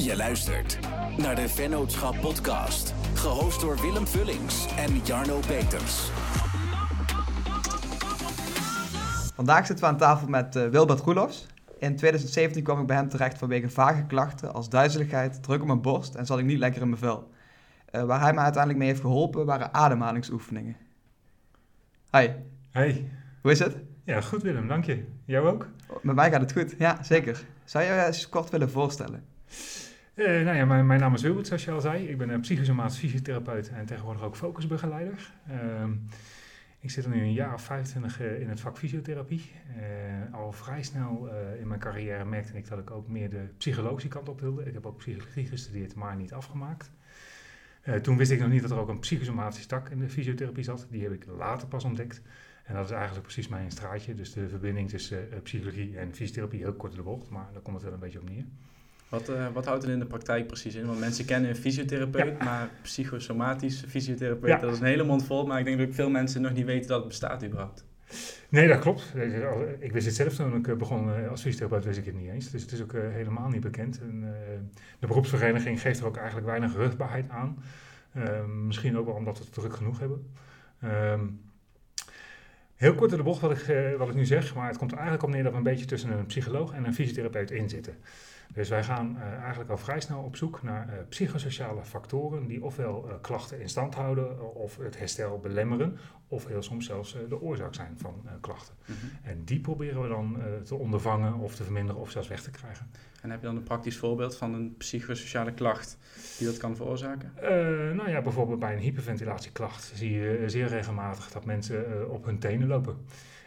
Je luistert naar de Vennootschap Podcast, gehost door Willem Vullings en Jarno Peters. Vandaag zitten we aan tafel met uh, Wilbert Roelofs. In 2017 kwam ik bij hem terecht vanwege vage klachten als duizeligheid, druk op mijn borst en zat ik niet lekker in mijn vel. Uh, waar hij me uiteindelijk mee heeft geholpen waren ademhalingsoefeningen. Hi. Hey. Hoe is het? Ja, goed Willem, dank je. Jou ook? Met mij gaat het goed, ja, zeker. Zou je je eens kort willen voorstellen? Uh, nou ja, mijn, mijn, naam is Wilbert, zoals je al zei. Ik ben een psychosomatisch fysiotherapeut en tegenwoordig ook focusbegeleider. Uh, ik zit nu een jaar of 25 in het vak fysiotherapie. Uh, al vrij snel in mijn carrière merkte ik dat ik ook meer de psychologische kant op wilde. Ik heb ook psychologie gestudeerd, maar niet afgemaakt. toen wist ik nog niet dat er ook een psychosomatische tak in de fysiotherapie zat. Die heb ik later pas ontdekt. En dat is eigenlijk precies mijn straatje. Dus de verbinding tussen psychologie en fysiotherapie, heel kort de bocht, maar daar komt het wel een beetje op neer. Wat, uh, wat houdt het in de praktijk precies in? Want mensen kennen een fysiotherapeut, maar psychosomatisch fysiotherapeut, ja. dat is een hele mond vol. Maar ik denk dat veel mensen nog niet weten dat het bestaat überhaupt. Nee, dat klopt. Ik wist het zelf toen ik begon als fysiotherapeut, wist ik het niet eens. Dus het is ook helemaal niet bekend. En, de beroepsvereniging geeft er ook eigenlijk weinig rugbaarheid aan. Ehm, misschien ook wel omdat we het druk genoeg hebben. Um, Heel kort in de bocht wat ik, wat ik nu zeg, maar het komt eigenlijk op neer dat we een beetje tussen een psycholoog en een fysiotherapeut in zitten. Dus wij gaan uh, eigenlijk al vrij snel op zoek naar uh, psychosociale factoren die ofwel klachten in stand houden of het herstel belemmeren, of heel soms zelfs de oorzaak zijn van klachten. Mm -hmm. En die proberen we dan te ondervangen of te verminderen of zelfs weg te krijgen. En heb je dan een praktisch voorbeeld van een psychosociale klacht die dat kan veroorzaken? Uh, nou ja, bijvoorbeeld bij een hyperventilatieklacht zie je zeer regelmatig dat mensen op hun tenen lopen.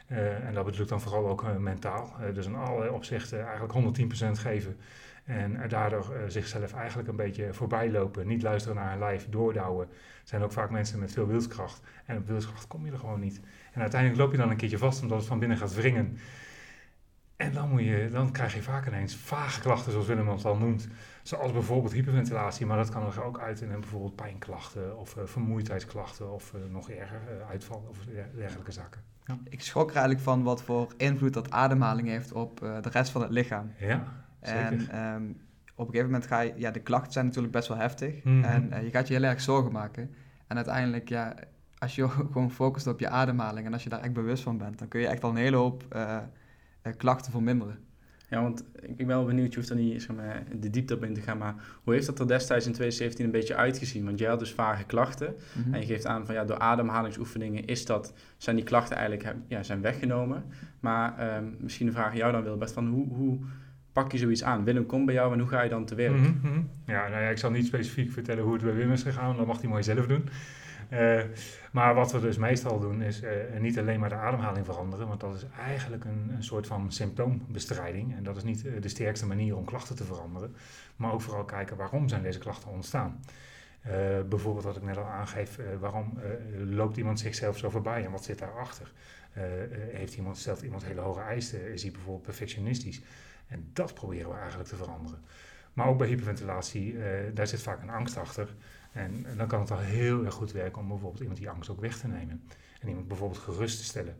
Uh, en dat bedoel ik dan vooral ook mentaal. dus in alle opzichten eigenlijk 110% geven. En daardoor zichzelf eigenlijk een beetje voorbij lopen. Niet luisteren naar hun lijf, doordouwen. zijn ook vaak mensen met veel wilskracht. En op wilskracht kom je er gewoon niet. En uiteindelijk loop je dan een keertje vast omdat het van binnen gaat wringen. En dan, moet je, dan krijg je vaak ineens vage klachten, zoals Willem het al noemt. Zoals bijvoorbeeld hyperventilatie, maar dat kan er ook uit in bijvoorbeeld pijnklachten of uh, vermoeidheidsklachten of uh, nog erger, uh, uitval of dergelijke zaken. Ja. Ik schrok er eigenlijk van wat voor invloed dat ademhaling heeft op de rest van het lichaam. Ja, zeker. En um, op een gegeven moment ga je, ja, de klachten zijn natuurlijk best wel heftig mm -hmm. en je gaat je heel erg zorgen maken. En uiteindelijk, ja, als je gewoon focust op je ademhaling en als je daar echt bewust van bent, dan kun je echt al een hele hoop klachten verminderen. Ja, want ik ben wel benieuwd, je hoeft er niet zeg maar, de diepte op in te gaan, maar hoe heeft dat er destijds in 2017 een beetje uitgezien? Want jij had dus vage klachten mm -hmm. en je geeft aan van ja, door ademhalingsoefeningen is dat, zijn die klachten eigenlijk ja, zijn weggenomen. Maar um, misschien een vraag aan jou dan Wilbert, van hoe, hoe pak je zoiets aan? Willem komt bij jou en hoe ga je dan te werk? Mm -hmm. Ja, nou ja, ik zal niet specifiek vertellen hoe het bij Willem is gegaan, dat mag hij mooi zelf doen. Uh, maar wat we dus meestal doen is uh, niet alleen maar de ademhaling veranderen, want dat is eigenlijk een, een soort van symptoombestrijding. En dat is niet uh, de sterkste manier om klachten te veranderen, maar ook vooral kijken waarom zijn deze klachten ontstaan. bijvoorbeeld wat ik net al aangeef, waarom loopt iemand zichzelf zo voorbij en wat zit daarachter? heeft iemand, stelt iemand hele hoge eisen? Is hij bijvoorbeeld perfectionistisch? En dat proberen we eigenlijk te veranderen. Maar ook bij hyperventilatie, daar zit vaak een angst achter. En, en, dan kan het al heel erg goed werken om bijvoorbeeld iemand die angst ook weg te nemen. En iemand bijvoorbeeld gerust te stellen.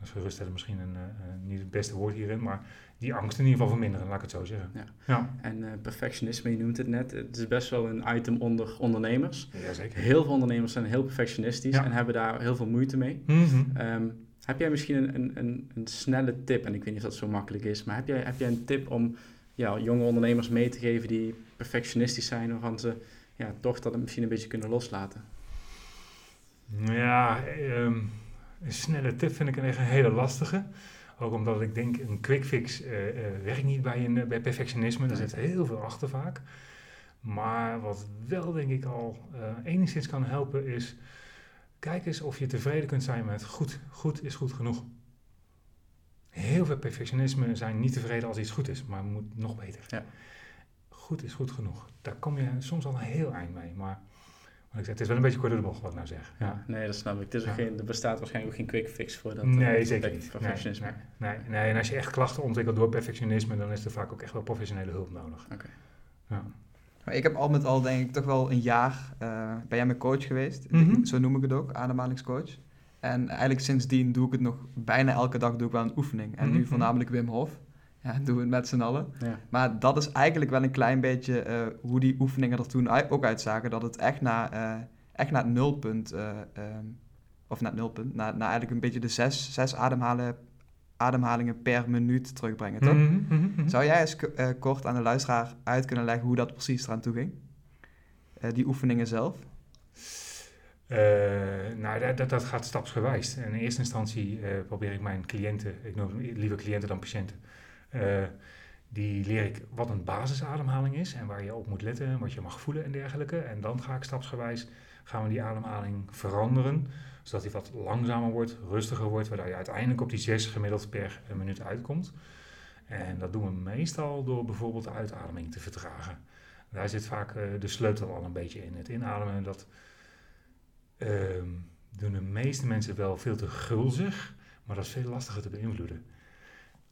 Dus geruststellen misschien een, uh, niet het beste woord hierin, maar die angst in ieder geval verminderen, laat ik het zo zeggen. Ja. ja. En uh, perfectionisme, je noemt het net, het is best wel een item onder ondernemers. Jazeker. Heel veel ondernemers zijn heel perfectionistisch ja. en hebben daar heel veel moeite mee. Mm -hmm. um, heb jij misschien een, een, een, een, snelle tip, en ik weet niet of dat zo makkelijk is, maar heb jij, heb jij een tip om ja, jonge ondernemers mee te geven die perfectionistisch zijn, waarvan ze ja, toch dat misschien een beetje kunnen loslaten? Ja, um, een snelle tip vind ik een echt een hele lastige. Ook omdat ik denk, een quick fix uh, uh, werkt niet bij, een, bij perfectionisme. Er zit heel veel achter vaak. Maar wat wel denk ik al uh, enigszins kan helpen is... Kijk eens of je tevreden kunt zijn met goed. Goed is goed genoeg. Heel veel perfectionisme zijn niet tevreden als iets goed is, maar moet nog beter. Ja goed is goed genoeg. Daar kom je soms al een heel eind mee. Maar wat ik zeg, het is wel een beetje kort door de bocht wat ik nou zeg. Ja. nee, dat snap ik. Het is ja. geen, er bestaat waarschijnlijk ook geen quick fix voor dat. Nee, uh, zeker niet. Perfectionisme. Nee, nee, nee, en als je echt klachten ontwikkelt door perfectionisme, dan is er vaak ook echt wel professionele hulp nodig. Oké. Okay. Ja. Maar ik heb al met al denk ik toch wel een jaar uh, ben jij mijn coach geweest. Mm -hmm. Zo noem ik het ook, ademhalingscoach. En eigenlijk sindsdien doe ik het nog bijna elke dag doe ik wel een oefening. En mm -hmm. nu voornamelijk Wim Hof. Ja, doen we het met z'n allen. Ja. Maar dat is eigenlijk wel een klein beetje eh, hoe die oefeningen er toen ook uitzagen. Dat het echt naar, eh, echt naar het nulpunt, eh, ehm, of naar het nulpunt, naar, naar eigenlijk een beetje de zes, zes ademhalen, ademhalingen per minuut terugbrengen, toch? Mhm, mhm, mhm. Zou jij eens kort aan de luisteraar uit kunnen leggen hoe dat precies eraan toe ging? Die oefeningen zelf? Nou, dat, dat, dat gaat stapsgewijs. In eerste instantie probeer ik mijn cliënten, ik noem liever cliënten dan patiënten, eh, die leer ik wat een basisademhaling is en waar je op moet letten, wat je mag voelen en dergelijke. En dan ga ik stapsgewijs, gaan we die ademhaling veranderen, zodat die wat langzamer wordt, rustiger wordt, waardoor je uiteindelijk op die zes gemiddeld per eh, minuut uitkomt. En dat doen we meestal door bijvoorbeeld de uitademing te vertragen. Daar zit vaak eh, de sleutel al een beetje in. Het inademen, dat ehm, doen de meeste mensen wel veel te gulzig, maar dat is veel lastiger te beïnvloeden.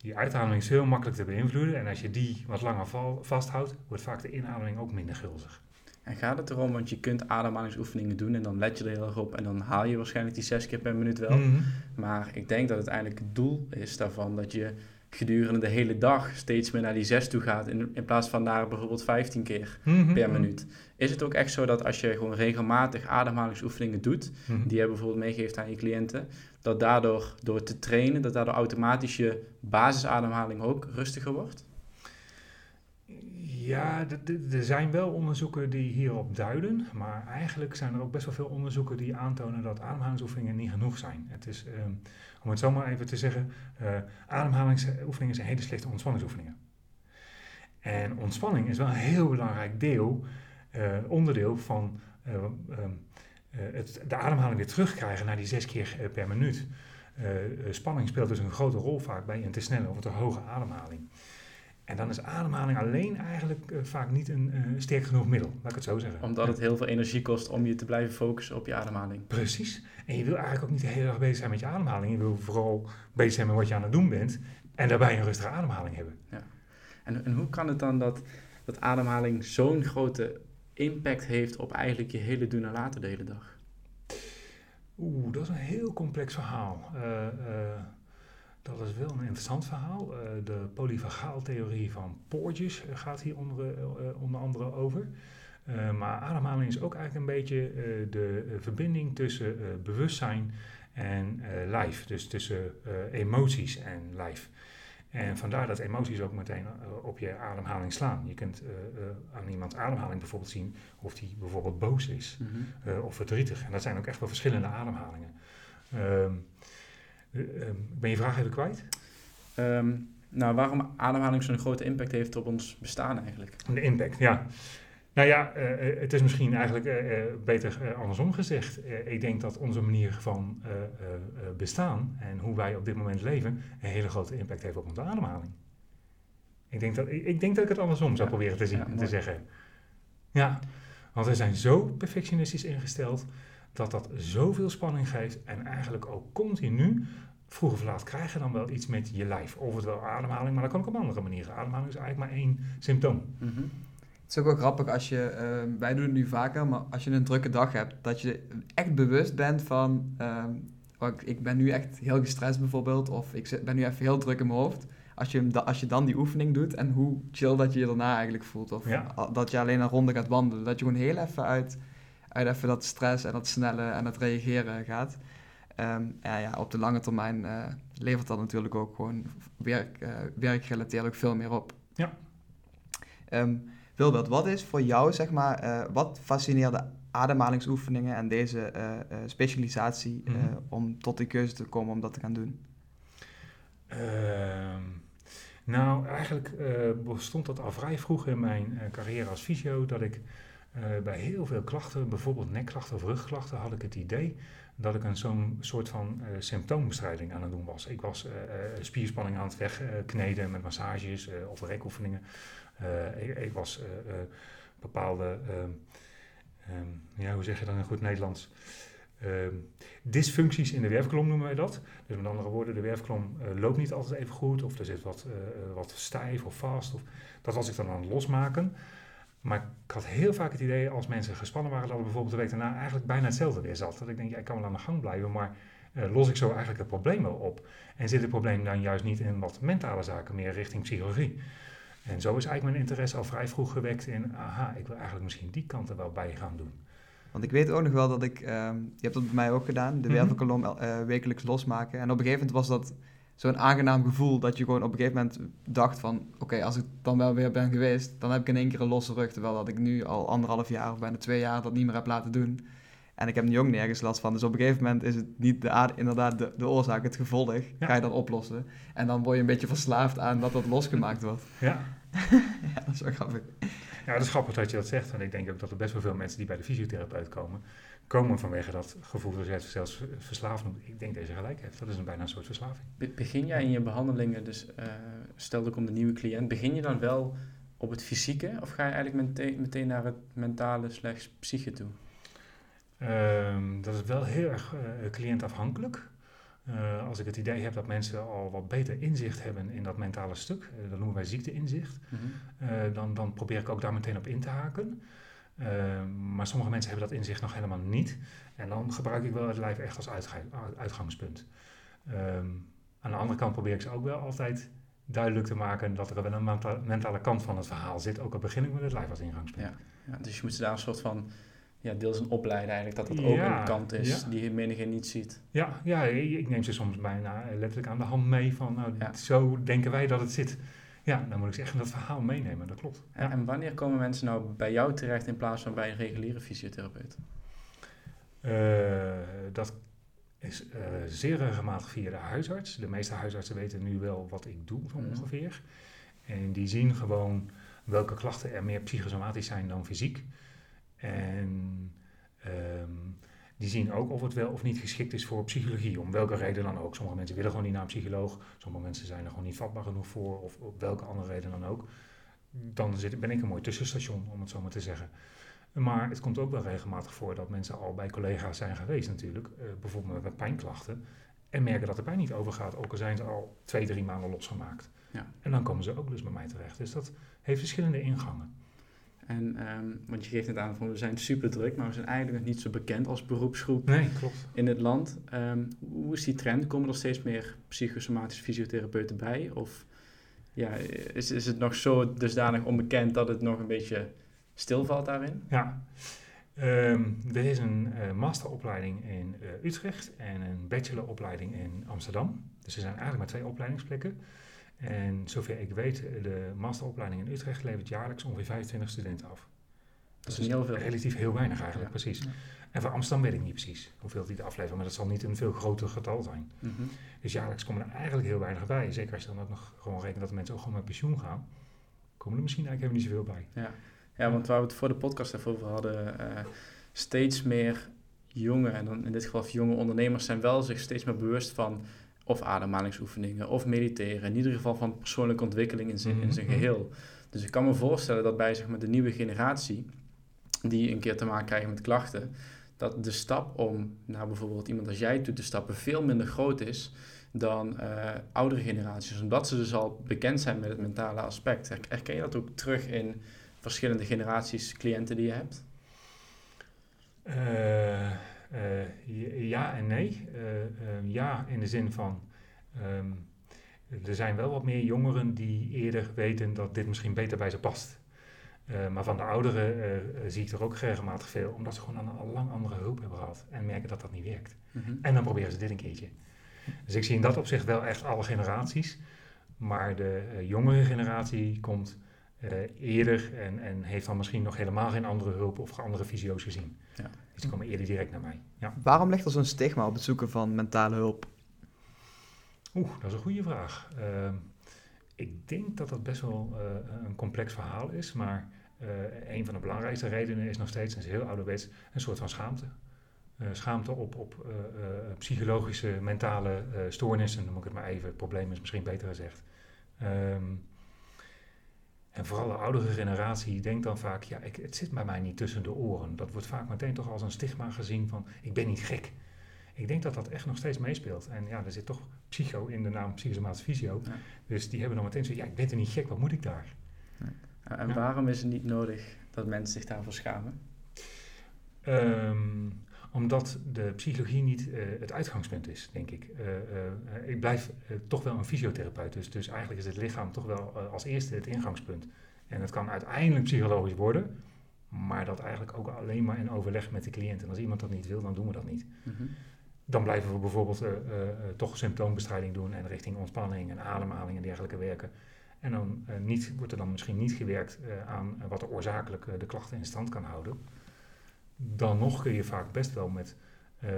Die uitademing is heel makkelijk te beïnvloeden en als je die wat langer vasthoudt, wordt vaak de inademing ook minder gulzig. En gaat het erom, want je kunt ademhalingsoefeningen doen en dan let je er heel erg op en dan haal je waarschijnlijk die zes keer per minuut wel. Mhm. Maar ik denk dat uiteindelijk het doel is daarvan dat je gedurende de hele dag steeds meer naar die zes toe gaat in, in plaats van naar bijvoorbeeld 15 keer Mhm. per minuut. Is het ook echt zo dat als je gewoon regelmatig ademhalingsoefeningen doet, Mhm. die je bijvoorbeeld meegeeft aan je cliënten, dat daardoor door te trainen, dat daardoor automatisch je basisademhaling ook rustiger wordt? Ja, er zijn wel onderzoeken die hierop duiden, maar eigenlijk zijn er ook best wel veel onderzoeken die aantonen dat ademhalingsoefeningen niet genoeg zijn. Het is, ehm, om het zo maar even te zeggen, eh ademhalingsoefeningen zijn hele slechte ontspanningsoefeningen. En ontspanning is wel een heel belangrijk deel, eh, onderdeel van eh, ehm, eh, het, de ademhaling weer terugkrijgen naar die zes keer eh, per minuut. Eh, eh, spanning speelt dus een grote rol vaak bij een te snelle of een te hoge ademhaling. En dan is ademhaling alleen eigenlijk eh, vaak niet een eh, sterk genoeg middel, laat ik het zo zeggen. Omdat het heel veel energie kost om je te blijven focussen op je ademhaling. Precies. En je wil eigenlijk ook niet de hele dag bezig zijn met je ademhaling. Je wil vooral bezig zijn met wat je aan het doen bent. En daarbij een rustige ademhaling hebben. En, en hoe kan het dan dat, dat ademhaling zo'n grote impact heeft op eigenlijk je hele doen en de hele dag? Oeh, dat is een heel complex verhaal. Eh, eh, dat is wel een interessant verhaal. Eh, de polyvagaaltheorie van Porges gaat hier onder, onder andere over. Maar ademhaling is ook eigenlijk een beetje de verbinding tussen bewustzijn en lijf. Dus tussen emoties en lijf. En vandaar dat emoties ook meteen eh, op je ademhaling slaan. Je kunt eh, eh, aan iemands ademhaling bijvoorbeeld zien of die bijvoorbeeld boos is eh, of verdrietig. En dat zijn ook echt wel verschillende ademhalingen. Ehm, eh, ehm, ben je vraag even kwijt? Ehm, nou, waarom ademhaling zo'n grote impact heeft op ons bestaan eigenlijk? De impact, ja. Nou ja, eh, eh, het is misschien eigenlijk eh, beter andersom gezegd. Ik denk dat onze manier van bestaan en hoe wij op dit moment leven een hele grote impact heeft op onze ademhaling. Ik denk dat ik, ik, denk dat ik het andersom zou Ja, proberen te zien ja, te mooi. zeggen. Ja, want we zijn zo perfectionistisch ingesteld dat dat zoveel spanning geeft en eigenlijk ook continu vroeg of laat krijg je dan wel iets met je lijf. Of het wel ademhaling, maar dat kan ook op andere manieren. Ademhaling is eigenlijk maar één symptoom. Mhm. Het is ook wel grappig als je, eh, wij doen het nu vaker, maar als je een drukke dag hebt, dat je echt bewust bent van, ehm, oh, ik, ben nu echt heel gestrest bijvoorbeeld, of ik ben nu even heel druk in mijn hoofd. Als je, als je dan die oefening doet en hoe chill dat je je daarna eigenlijk voelt. Of Ja. dat je alleen een ronde gaat wandelen. Dat je gewoon heel even uit, uit even dat stress en dat snelle en dat reageren gaat. Ehm, ja, ja, op de lange termijn eh, levert dat natuurlijk ook gewoon werk, eh, werkgerelateerd ook veel meer op. Ja. Ehm, Wilbert, wat is voor jou, zeg maar, eh, wat fascineerde ademhalingsoefeningen en deze eh, eh, specialisatie Mhm. om tot die keuze te komen om dat te gaan doen? Ehm, nou, eigenlijk bestond dat al vrij vroeg in mijn carrière als fysio dat ik bij heel veel klachten, bijvoorbeeld nekklachten of rugklachten, had ik het idee dat ik een zo'n soort van symptoombestrijding aan het doen was. Ik was eh, spierspanning aan het wegkneden met massages of rekoefeningen. Eh, ik, ik was eh, eh, bepaalde, ehm, ehm, ja, hoe zeg je dat in goed Nederlands? Ehm, dysfuncties in de werfkolom noemen wij dat. Dus met andere woorden, de werfkolom eh, loopt niet altijd even goed, of er zit wat, wat stijf of vast. Of, dat was ik dan aan het losmaken. Maar ik had heel vaak het idee, als mensen gespannen waren, dat het bijvoorbeeld de week daarna eigenlijk bijna hetzelfde weer zat. Dat ik denk, ja, ik kan wel aan de gang blijven, maar los ik zo eigenlijk het probleem wel op? En zit het probleem dan juist niet in wat mentale zaken, meer richting psychologie? En zo is eigenlijk mijn interesse al vrij vroeg gewekt in, aha, ik wil eigenlijk misschien die kant er wel bij gaan doen. Want ik weet ook nog wel dat ik, ehm, je hebt dat bij mij ook gedaan, de mm wervelkolom uh, wekelijks losmaken. En op een gegeven moment was dat zo'n aangenaam gevoel dat je gewoon op een gegeven moment dacht van... Oké, als ik dan wel weer ben geweest, dan heb ik in één keer een losse rug. Terwijl dat ik nu al anderhalf jaar of bijna twee jaar dat niet meer heb laten doen. En ik heb nu ook nergens last van. Dus op een gegeven moment is het niet de inderdaad de, de oorzaak, het gevolg. Ga je dan oplossen. En dan word je een beetje verslaafd aan dat dat losgemaakt wordt. Ja. ja, dat is wel grappig. Ja, dat is grappig dat je dat zegt. En ik denk ook dat er best wel veel mensen die bij de fysiotherapeut komen, komen vanwege dat gevoel dat je het zelfs verslaafd noemt. Ik denk dat je gelijk hebt. Dat is een bijna een soort verslaving. begin jij in je behandelingen, dus uh, stel er komt een nieuwe cliënt, begin je dan wel op het fysieke of ga je eigenlijk meteen, meteen naar het mentale slechts psyche toe? Um, dat is wel heel erg uh, cliëntafhankelijk. Uh, als ik het idee heb dat mensen al wat beter inzicht hebben in dat mentale stuk, uh, dat noemen wij ziekteinzicht, mm -hmm. dan, dan probeer ik ook daar meteen op in te haken. Ehm, maar sommige mensen hebben dat inzicht nog helemaal niet. En dan gebruik ik wel het lijf echt als uitgangspunt. Um, aan de andere kant probeer ik ze ook wel altijd duidelijk te maken dat er wel een mentale kant van het verhaal zit. Ook al begin ik met het lijf als ingangspunt. Ja, ja dus je moet ze daar een soort van ja, deels een opleiden eigenlijk, dat dat ook een kant is die menige niet ziet. Ja, ja, ik neem ze soms bijna letterlijk aan de hand mee van, nou, zo denken wij dat het zit. Ja, dan moet ik ze echt in dat verhaal meenemen, dat klopt. En, en wanneer komen mensen nou bij jou terecht in plaats van bij een reguliere fysiotherapeut? Uh, dat is uh, zeer regelmatig via de huisarts. De meeste huisartsen weten nu wel wat ik doe, van mhm. ongeveer. En die zien gewoon welke klachten er meer psychosomatisch zijn dan fysiek. En um, die zien ook of het wel of niet geschikt is voor psychologie. Om welke reden dan ook. Sommige mensen willen gewoon niet naar een psycholoog. Sommige mensen zijn er gewoon niet vatbaar genoeg voor. Of op welke andere reden dan ook. Dan zit, ben ik een mooi tussenstation, om het zo maar te zeggen. Maar het komt ook wel regelmatig voor dat mensen al bij collega's zijn geweest natuurlijk. Uh, bijvoorbeeld met pijnklachten. En merken dat de pijn niet overgaat. Ook al zijn ze al twee, drie maanden losgemaakt. Ja. En dan komen ze ook dus bij mij terecht. Dus dat heeft verschillende ingangen. En, um, want je geeft het aan van we zijn super druk, maar we zijn eigenlijk nog niet zo bekend als beroepsgroep nee, klopt. in het land. Um, hoe is die trend? Komen er steeds meer psychosomatische fysiotherapeuten bij? Of ja, is, is het nog zo dusdanig onbekend dat het nog een beetje stilvalt daarin? Ja, um, er is een uh, masteropleiding in uh, Utrecht en een bacheloropleiding in Amsterdam. Dus er zijn eigenlijk maar twee opleidingsplekken. En zover ik weet, de masteropleiding in Utrecht levert jaarlijks ongeveer 25 studenten af. Dat, is niet heel veel. Relatief heel weinig eigenlijk, precies. En voor Amsterdam weet ik niet precies hoeveel die afleveren, maar dat zal niet een veel groter getal zijn. Mhm. Dus jaarlijks komen er eigenlijk heel weinig bij. Zeker als je dan ook nog gewoon rekent dat de mensen ook gewoon met pensioen gaan, komen er misschien eigenlijk helemaal niet zoveel bij. Ja, ja want waar we het voor de podcast even over hadden, uh, steeds meer jonge, en dan in dit geval jonge ondernemers, zijn wel zich steeds meer bewust van of ademhalingsoefeningen of mediteren. In ieder geval van persoonlijke ontwikkeling in zijn, in zijn mhm. geheel. Dus ik kan me voorstellen dat bij zeg maar, de nieuwe generatie, die een keer te maken krijgen met klachten, dat de stap om naar bijvoorbeeld iemand als jij toe te stappen veel minder groot is dan uh, oudere generaties. Omdat ze dus al bekend zijn met het mentale aspect. Herken je dat ook terug in verschillende generaties cliënten die je hebt? Uh, ja en nee. Uh, ja, in de zin van. Um, er zijn wel wat meer jongeren die eerder weten dat dit misschien beter bij ze past. maar van de ouderen zie ik er ook regelmatig veel, omdat ze gewoon al lang andere hulp hebben gehad en merken dat dat niet werkt. Mm -hmm. En dan proberen ze dit een keertje. Dus ik zie in dat opzicht wel echt alle generaties. Maar de jongere generatie komt eerder en, en heeft dan misschien nog helemaal geen andere hulp of andere fysio's gezien. Ja. Dus die komen eerder direct naar mij. Ja. Waarom ligt er zo'n stigma op het zoeken van mentale hulp? Oeh, dat is een goede vraag. Uh, ik denk dat dat best wel uh, een complex verhaal is, maar uh, een van de belangrijkste redenen is nog steeds, en is heel ouderwets, een soort van schaamte. Uh, schaamte op, op psychologische, mentale stoornissen, dan moet ik het maar even, het probleem is misschien beter gezegd. Um, en vooral de oudere generatie denkt dan vaak, ja, ik, het zit bij mij niet tussen de oren. Dat wordt vaak meteen toch als een stigma gezien van, ik ben niet gek. Ik denk dat dat echt nog steeds meespeelt. En ja, er zit toch psycho in de naam psychosomatische fysio. Dus die hebben dan meteen zo, ja, ik ben er niet gek, wat moet ik daar? En waarom is het niet nodig dat mensen zich daarvoor schamen? Um, Omdat de psychologie niet eh, het uitgangspunt is, denk ik. Eh, eh, ik blijf toch wel een fysiotherapeut. Dus, dus eigenlijk is het lichaam toch wel als eerste het ingangspunt. En het kan uiteindelijk psychologisch worden. Maar dat eigenlijk ook alleen maar in overleg met de cliënt. En als iemand dat niet wil, dan doen we dat niet. Mhm. Dan blijven we bijvoorbeeld toch symptoombestrijding doen en richting ontspanning en ademhaling en dergelijke werken. En dan niet, wordt er dan misschien niet gewerkt aan wat er oorzakelijk de klachten in stand kan houden dan nog kun je vaak best wel met uh,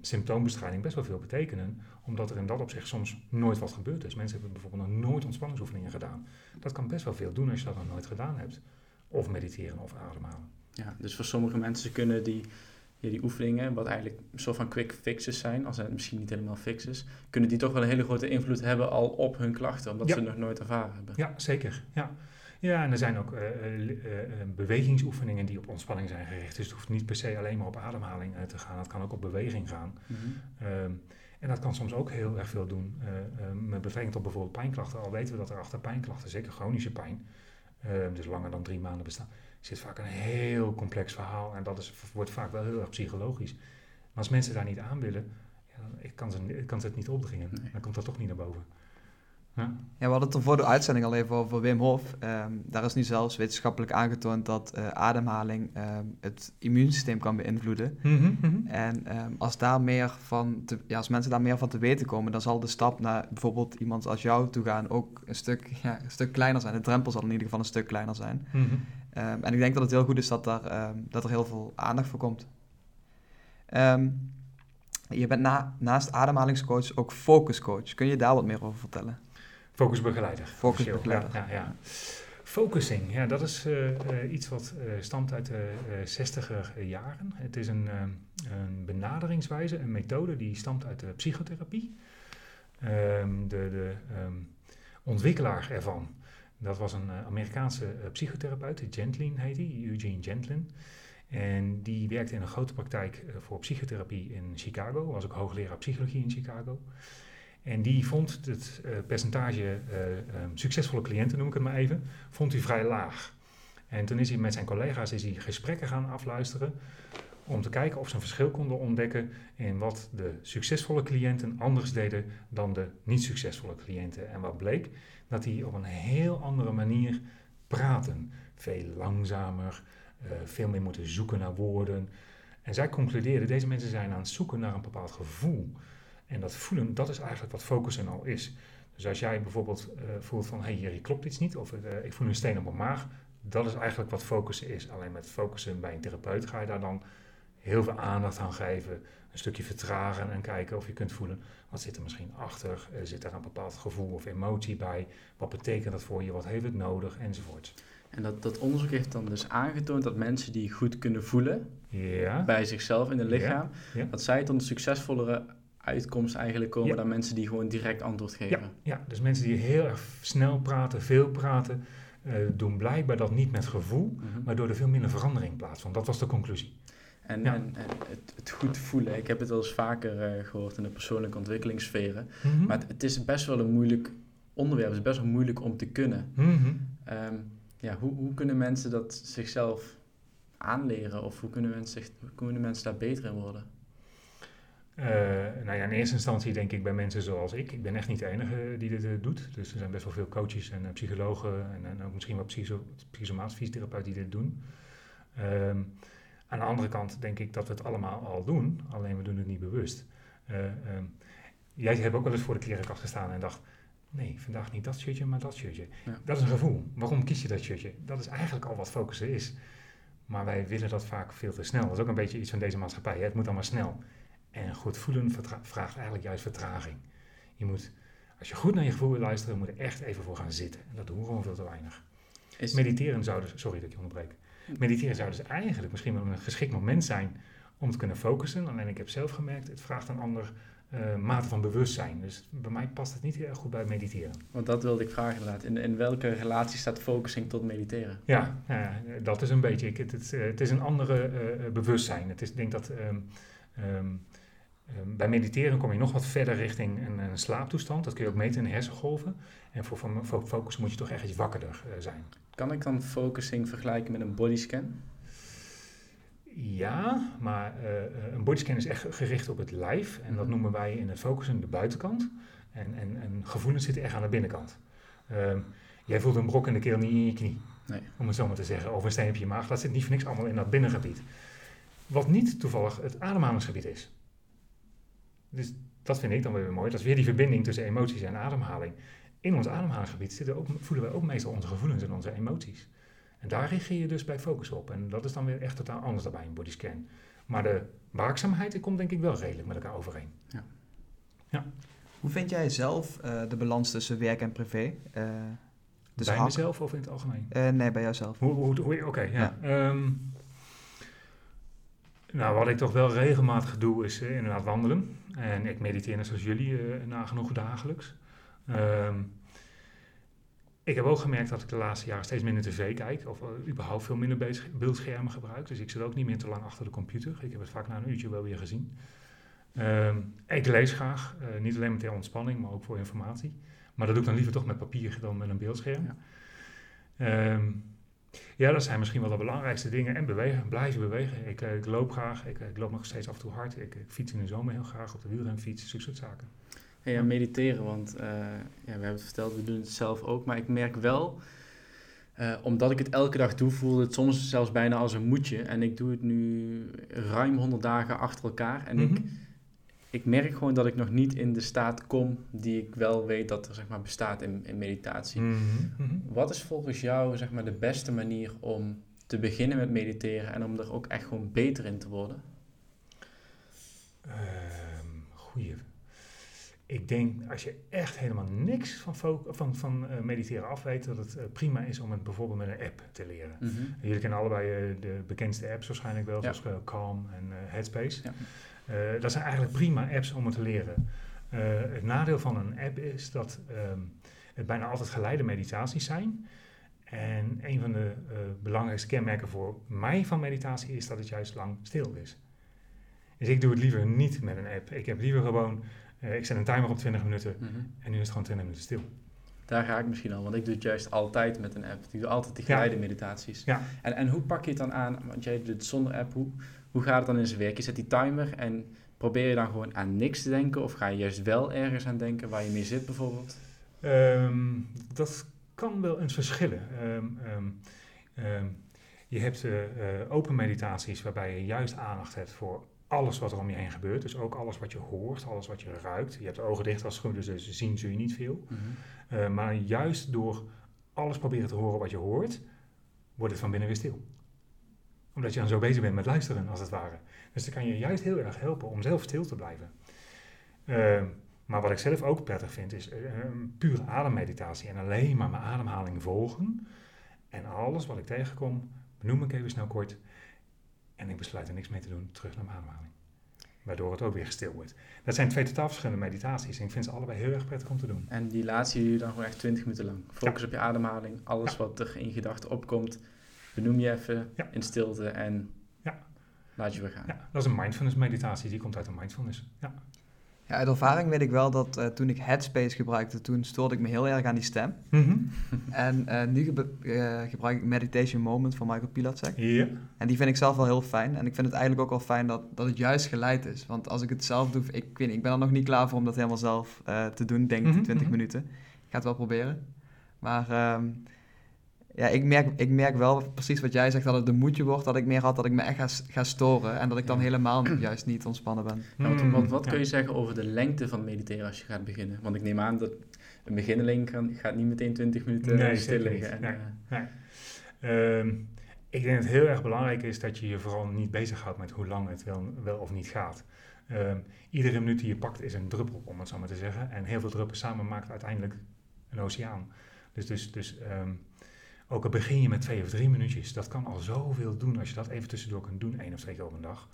symptoombestrijding best wel veel betekenen, omdat er in dat opzicht soms nooit wat gebeurd is. Mensen hebben bijvoorbeeld nog nooit ontspanningsoefeningen gedaan. Dat kan best wel veel doen als je dat nog nooit gedaan hebt. Of mediteren of ademhalen. Ja, dus voor sommige mensen kunnen die, ja, die oefeningen, wat eigenlijk een soort van quick fixes zijn, als het misschien niet helemaal fixes, kunnen die toch wel een hele grote invloed hebben al op hun klachten, omdat ze het nog nooit ervaren hebben. Ja, zeker. Ja. Ja, en er zijn ook uh, bewegingsoefeningen die op ontspanning zijn gericht. Dus het hoeft niet per se alleen maar op ademhaling te gaan. Het kan ook op beweging gaan. Mhm. Ehm, en dat kan soms ook heel erg veel doen met betrekking tot bijvoorbeeld pijnklachten. Al weten we dat er achter pijnklachten, zeker chronische pijn, ehm, dus langer dan drie maanden bestaan, zit vaak een heel complex verhaal. En dat is, wordt vaak wel heel erg psychologisch. Maar als mensen daar niet aan willen, ja, ik, kan ze, ik kan ze het niet opdringen. Dan komt dat toch niet naar boven. Ja. we hadden het er voor de uitzending al even over Wim Hof. Ehm, daar is nu zelfs wetenschappelijk aangetoond dat uh, ademhaling ehm, het immuunsysteem kan beïnvloeden. Mhm, mhm. En ehm, als, daar meer van te, ja, als mensen daar meer van te weten komen, dan zal de stap naar bijvoorbeeld iemand als jou toe gaan ook een stuk, ja, een stuk kleiner zijn. De drempel zal in ieder geval een stuk kleiner zijn. Mhm. en ik denk dat het heel goed is dat, daar, dat er heel veel aandacht voor komt. je bent na, naast ademhalingscoach ook focuscoach. Kun je daar wat meer over vertellen? Focusbegeleider. Focusbegeleider. Ja, ja, Focusing, ja, dat is uh, uh, iets wat uh, stamt uit de 60er jaren. Het is een, een, benaderingswijze, een methode die stamt uit de psychotherapie. Um, de, de um, ontwikkelaar ervan, dat was een Amerikaanse psychotherapeut, Gentlin heet hij, Eugene Gentlin. En die werkte in een grote praktijk voor psychotherapie in Chicago, was ook hoogleraar psychologie in Chicago. En die vond het uh, percentage uh, um, succesvolle cliënten, noem ik het maar even, vond hij vrij laag. En toen is hij met zijn collega's is hij gesprekken gaan afluisteren om te kijken of ze een verschil konden ontdekken in wat de succesvolle cliënten anders deden dan de niet succesvolle cliënten. En wat bleek? Dat die op een heel andere manier praten. Veel langzamer, uh, veel meer moeten zoeken naar woorden. En zij concludeerden, deze mensen zijn aan het zoeken naar een bepaald gevoel. En dat voelen, dat is eigenlijk wat focussen al is. Dus als jij bijvoorbeeld uh, voelt van, hé, hey, hier klopt iets niet, of uh, ik voel een steen op mijn maag, dat is eigenlijk wat focussen is. Alleen met focussen bij een therapeut ga je daar dan heel veel aandacht aan geven, een stukje vertragen en kijken of je kunt voelen, wat zit er misschien achter, uh, zit er een bepaald gevoel of emotie bij, wat betekent dat voor je, wat heeft het nodig, enzovoort. En dat, dat onderzoek heeft dan dus aangetoond dat mensen die goed kunnen voelen ja. bij zichzelf in het lichaam, ja. dat zij een succesvollere uitkomst eigenlijk komen dan mensen die gewoon direct antwoord geven. Ja, ja, dus mensen die heel erg snel praten, veel praten, uh, doen blijkbaar dat niet met gevoel, mm maar er veel minder verandering plaatsvindt. Dat was de conclusie. En, en, het, het, goed voelen, ik heb het wel eens vaker uh, gehoord in de persoonlijke ontwikkelingssferen, mhm. maar het, het, is best wel een moeilijk onderwerp, het is best wel moeilijk om te kunnen. Mhm. Ehm, ja, hoe, hoe kunnen mensen dat zichzelf aanleren of hoe kunnen mensen, zich, hoe kunnen mensen daar beter in worden? Uh, nou ja, in eerste instantie denk ik bij mensen zoals ik. Ik ben echt niet de enige die dit uh, doet. Dus er zijn best wel veel coaches en uh, psychologen en, en, ook misschien wel psycho fysiotherapeuten die dit doen. Um, aan de andere kant denk ik dat we het allemaal al doen, alleen we doen het niet bewust. Um, jij hebt ook wel eens voor de klerenkast gestaan en dacht, nee, vandaag niet dat shirtje, maar dat shirtje. Ja. Dat is een gevoel. Waarom kies je dat shirtje? Dat is eigenlijk al wat focussen is. Maar wij willen dat vaak veel te snel. Dat is ook een beetje iets van deze maatschappij. Hè? Het moet allemaal snel. En goed voelen vraagt eigenlijk juist vertraging. Je moet, als je goed naar je gevoel wil luisteren, moet je echt even voor gaan zitten. En dat doen we gewoon veel te weinig. Is Mediteren zou dus, sorry dat ik je onderbreek. Mediteren zou dus eigenlijk misschien wel een geschikt moment zijn om te kunnen focussen. Alleen ik heb zelf gemerkt, het vraagt een ander uh, mate van bewustzijn. Dus bij mij past het niet heel erg goed bij mediteren. Want dat wilde ik vragen inderdaad. In, in welke relatie staat focusing tot mediteren? Ja, uh, dat is een beetje. Ik, het, het, het, is een andere uh, bewustzijn. Het is, ik denk dat um, um, Ehm, bij mediteren kom je nog wat verder richting een, een, slaaptoestand. Dat kun je ook meten in de hersengolven. En voor, voor focus moet je toch echt iets wakkerder uh, zijn. Kan ik dan focusing vergelijken met een bodyscan? Ja, maar uh, een bodyscan is echt gericht op het lijf. En dat noemen wij in het focussen de buitenkant. En, en, en gevoelens zitten echt aan de binnenkant. Uh, jij voelt een brok in de keel niet in je knie. Nee. Om het zo maar te zeggen. Of een steen op je maag. Dat zit niet voor niks allemaal in dat binnengebied. Wat niet toevallig het ademhalingsgebied is. Dus dat vind ik dan weer mooi. Dat is weer die verbinding tussen emoties en ademhaling. In ons ademhalingsgebied zitten ook, voelen we ook meestal onze gevoelens en onze emoties. En daar reageer je dus bij focus op. En dat is dan weer echt totaal anders dan bij een bodyscan. Maar de waakzaamheid komt denk ik wel redelijk met elkaar overeen. Ja. ja. Hoe vind jij zelf uh, de balans tussen werk en privé? Uh, dus bij mezelf of in het algemeen? Uh, nee, bij jouzelf. Hoe, hoe, hoe Oké, ja. ja. Um, nou, wat ik toch wel regelmatig doe is inderdaad wandelen. En ik mediteer net zoals jullie nagenoeg dagelijks. Um, ik heb ook gemerkt dat ik de laatste jaren steeds minder tv kijk. Of uh, überhaupt veel minder beeldschermen gebruik. Dus ik zit ook niet meer te lang achter de computer. Ik heb het vaak na een uurtje wel weer gezien. Uh, ik lees graag. Niet alleen met ter ontspanning, maar ook voor informatie. Maar dat doe ik dan liever toch met papier dan met een beeldscherm. Ja, um, ja dat zijn misschien wel de belangrijkste dingen. En bewegen, blijven bewegen. Ik, eh, ik loop graag. Ik, ik, loop nog steeds af en toe hard. Ik, ik fiets in de zomer heel graag op de wielrenfiets. Zulke soort zaken ja, mediteren, want uh, ja, we hebben het verteld, we doen het zelf ook. Maar ik merk wel, uh, omdat ik het elke dag doe, voelde het soms zelfs bijna als een moedje. En ik doe het nu ruim 100 dagen achter elkaar. En ik, mhm. ik merk gewoon dat ik nog niet in de staat kom die ik wel weet dat er zeg maar, bestaat in, in meditatie. Mhm, mhm. Wat is volgens jou zeg maar, de beste manier om te beginnen met mediteren en om er ook echt gewoon beter in te worden? Uh, goeie ik denk, als je echt helemaal niks van, van, van uh, mediteren af weet, dat het uh, prima is om het bijvoorbeeld met een app te leren. Mm -hmm. Jullie kennen allebei uh, de bekendste apps waarschijnlijk wel, zoals Calm en Headspace. Ja. dat zijn eigenlijk prima apps om het te leren. het nadeel van een app is dat um, het bijna altijd geleide meditaties zijn. En een van de belangrijkste kenmerken voor mij van meditatie is dat het juist lang stil is. Dus ik doe het liever niet met een app. Ik heb liever gewoon ik zet een timer op 20 minuten mhm. en nu is het gewoon 20 minuten stil. Daar ga ik misschien al, want ik doe het juist altijd met een app. Ik doe altijd die geleide meditaties. Ja. En, en hoe pak je het dan aan, want jij doet het zonder app, hoe, hoe gaat het dan in zijn werk? Je zet die timer en probeer je dan gewoon aan niks te denken of ga je juist wel ergens aan denken waar je mee zit bijvoorbeeld? Um, dat kan wel eens verschillen. Um, um, je hebt uh, open meditaties waarbij je juist aandacht hebt voor alles wat er om je heen gebeurt. Dus ook alles wat je hoort, alles wat je ruikt. Je hebt de ogen dicht als het goed is, dus zien zul je niet veel. Mhm. Eh, maar juist door alles proberen te horen wat je hoort, wordt het van binnen weer stil. Omdat je dan zo bezig bent met luisteren, als het ware. Dus dan kan je juist heel erg helpen om zelf stil te blijven. Uh, maar wat ik zelf ook prettig vind, is uh, een pure ademmeditatie. En alleen maar mijn ademhaling volgen. En alles wat ik tegenkom, benoem ik even snel kort. En ik besluit er niks mee te doen, terug naar mijn ademhaling. Waardoor het ook weer stil wordt. Dat zijn twee totaal verschillende meditaties. En ik vind ze allebei heel erg prettig om te doen. En die laatste duurt dan gewoon echt 20 minuten lang. Focus op je ademhaling. Alles wat er in gedachten opkomt, benoem je even in stilte en laat je weer gaan. Ja, dat is een mindfulness meditatie. Die komt uit de mindfulness. Ja. Ja, uit ervaring weet ik wel dat uh, toen ik Headspace gebruikte, toen stoorde ik me heel erg aan die stem. Mm -hmm. En uh, nu uh, gebruik ik Meditation Moment van Michael Pilatschek. Ja. En die vind ik zelf wel heel fijn. En ik vind het eigenlijk ook wel fijn dat, dat het juist geleid is. Want als ik het zelf doe, ik, weet, ik ben er nog niet klaar voor om dat helemaal zelf te doen, denk ik, mm -hmm. 20 minuten. Ik ga het wel proberen. Maar um, ja, ik merk, ik merk wel precies wat jij zegt, dat het een moedje wordt, dat ik meer had dat ik me echt ga, ga storen en dat ik dan helemaal juist niet ontspannen ben. Ja, wat, wat, wat kun je zeggen over de lengte van mediteren als je gaat beginnen? Want ik neem aan dat een beginneling gaat niet meteen 20 minuten nee, stil liggen. En, nee, uh, um, ik denk dat het heel erg belangrijk is dat je je vooral niet bezighoudt met hoe lang het wel, wel of niet gaat. Um, iedere minuut die je pakt is een druppel, om het zo maar te zeggen. En heel veel druppels samen maakt uiteindelijk een oceaan. Dus, dus, dus um, ook al begin je met twee of drie minuutjes, dat kan al zoveel doen als je dat even tussendoor kunt doen, één of twee keer op een dag.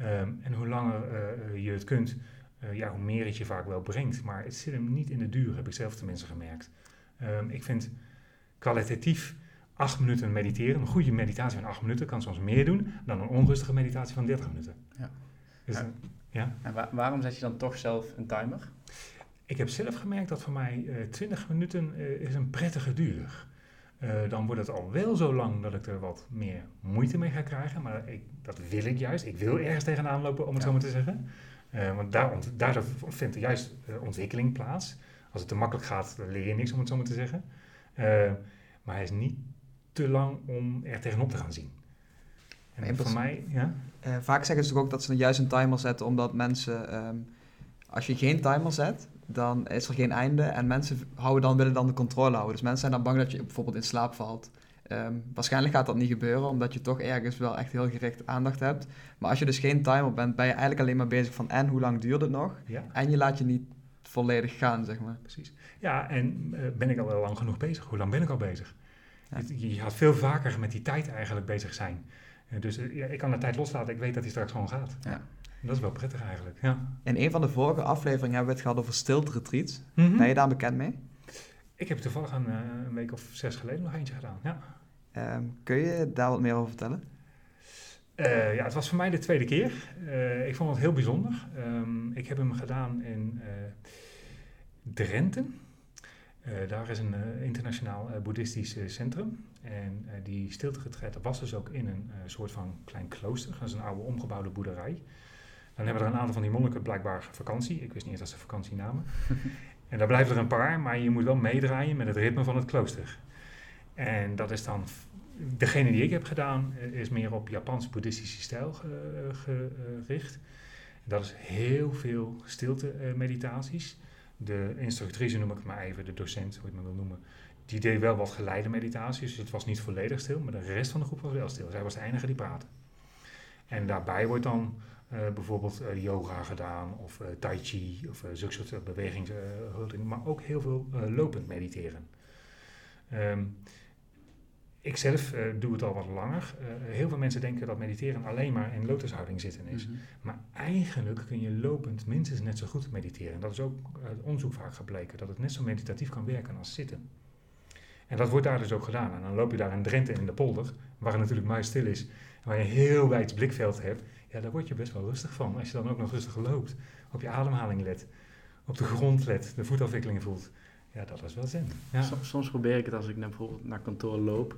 Um, en hoe langer uh, je het kunt, uh, ja, hoe meer het je vaak wel brengt. Maar het zit hem niet in de duur, heb ik zelf tenminste gemerkt. Um, ik vind kwalitatief acht minuten mediteren, een goede meditatie van acht minuten kan soms meer doen dan een onrustige meditatie van 30 minuten. Ja. Dus, ja. ja. En wa waarom zet je dan toch zelf een timer? Ik heb zelf gemerkt dat voor mij uh, 20 minuten is een prettige duur eh, dan wordt het al wel zo lang dat ik er wat meer moeite mee ga krijgen. Maar ik, dat wil ik juist. Ik wil ergens tegenaan lopen, om het Ja. zo maar te zeggen. Eh, want daar, ont, daar vindt er juist eh, ontwikkeling plaats. Als het te makkelijk gaat, dan leer je niks, om het zo maar te zeggen. Maar hij is niet te lang om er tegenop te gaan zien. En Nee, voor mij, ja. Vaak zeggen ze ook dat ze juist een timer zetten, omdat mensen, ehm, als je geen timer zet, dan is er geen einde en mensen houden dan, willen dan de controle houden. Dus mensen zijn dan bang dat je bijvoorbeeld in slaap valt. Ehm, waarschijnlijk gaat dat niet gebeuren, omdat je toch ergens wel echt heel gericht aandacht hebt. Maar als je dus geen timer bent, ben je eigenlijk alleen maar bezig van en hoe lang duurt het nog? ja. En je laat je niet volledig gaan, zeg maar. Precies. Ja, en eh, ben ik al wel lang genoeg bezig? Hoe lang ben ik al bezig? Ja. Je, je gaat veel vaker met die tijd eigenlijk bezig zijn. Eh, dus eh, ik kan de tijd loslaten. Ik weet dat hij straks gewoon gaat. Ja. Dat is wel prettig eigenlijk. Ja. In een van de vorige afleveringen hebben we het gehad over stilte retreats. Mhm. Ben je daar bekend mee? Ik heb toevallig een, eh, een week of zes geleden nog eentje gedaan. Ja. Ehm, kun je daar wat meer over vertellen? Eh, ja, het was voor mij de tweede keer. Eh, ik vond het heel bijzonder. Ehm, ik heb hem gedaan in eh Drenthe. Daar is een internationaal boeddhistisch centrum. En die stiltegetred was dus ook in een soort van klein klooster. Dat is een oude omgebouwde boerderij. Dan hebben er een aantal van die monniken blijkbaar vakantie. Ik wist niet eens dat ze vakantie namen. en daar blijven er een paar, maar je moet wel meedraaien met het ritme van het klooster. En dat is dan degene die ik heb gedaan eh, is meer op Japans-boeddhistische stijl eh, gericht. Dat is heel veel stilte-meditaties. de instructrice, noem ik het maar even, de docent, hoe je het maar wil noemen, die deed wel wat geleide meditaties. Dus het was niet volledig stil, maar de rest van de groep was wel stil. Zij was de enige die praatte. En daarbij wordt dan eh, bijvoorbeeld eh, yoga gedaan, of eh, tai chi, of eh, zulke soort bewegingshoudingen, maar ook heel veel eh, lopend mediteren. Ehm, ik zelf eh, doe het al wat langer. Eh, heel veel mensen denken dat mediteren alleen maar in lotushouding zitten is. Mhm. Maar eigenlijk kun je lopend minstens net zo goed mediteren. Dat is ook uit onderzoek vaak gebleken, dat het net zo meditatief kan werken als zitten. En dat wordt daar dus ook gedaan. En dan loop je daar in Drenthe in de polder, waar het natuurlijk maar stil is, en waar je een heel wijd blikveld hebt. Ja, daar word je best wel rustig van. Als je dan ook nog rustig loopt, op je ademhaling let, op de grond let, de voetafwikkelingen voelt. Ja, dat is wel zen. Ja. Soms, soms probeer ik het als ik naar, bijvoorbeeld naar kantoor loop.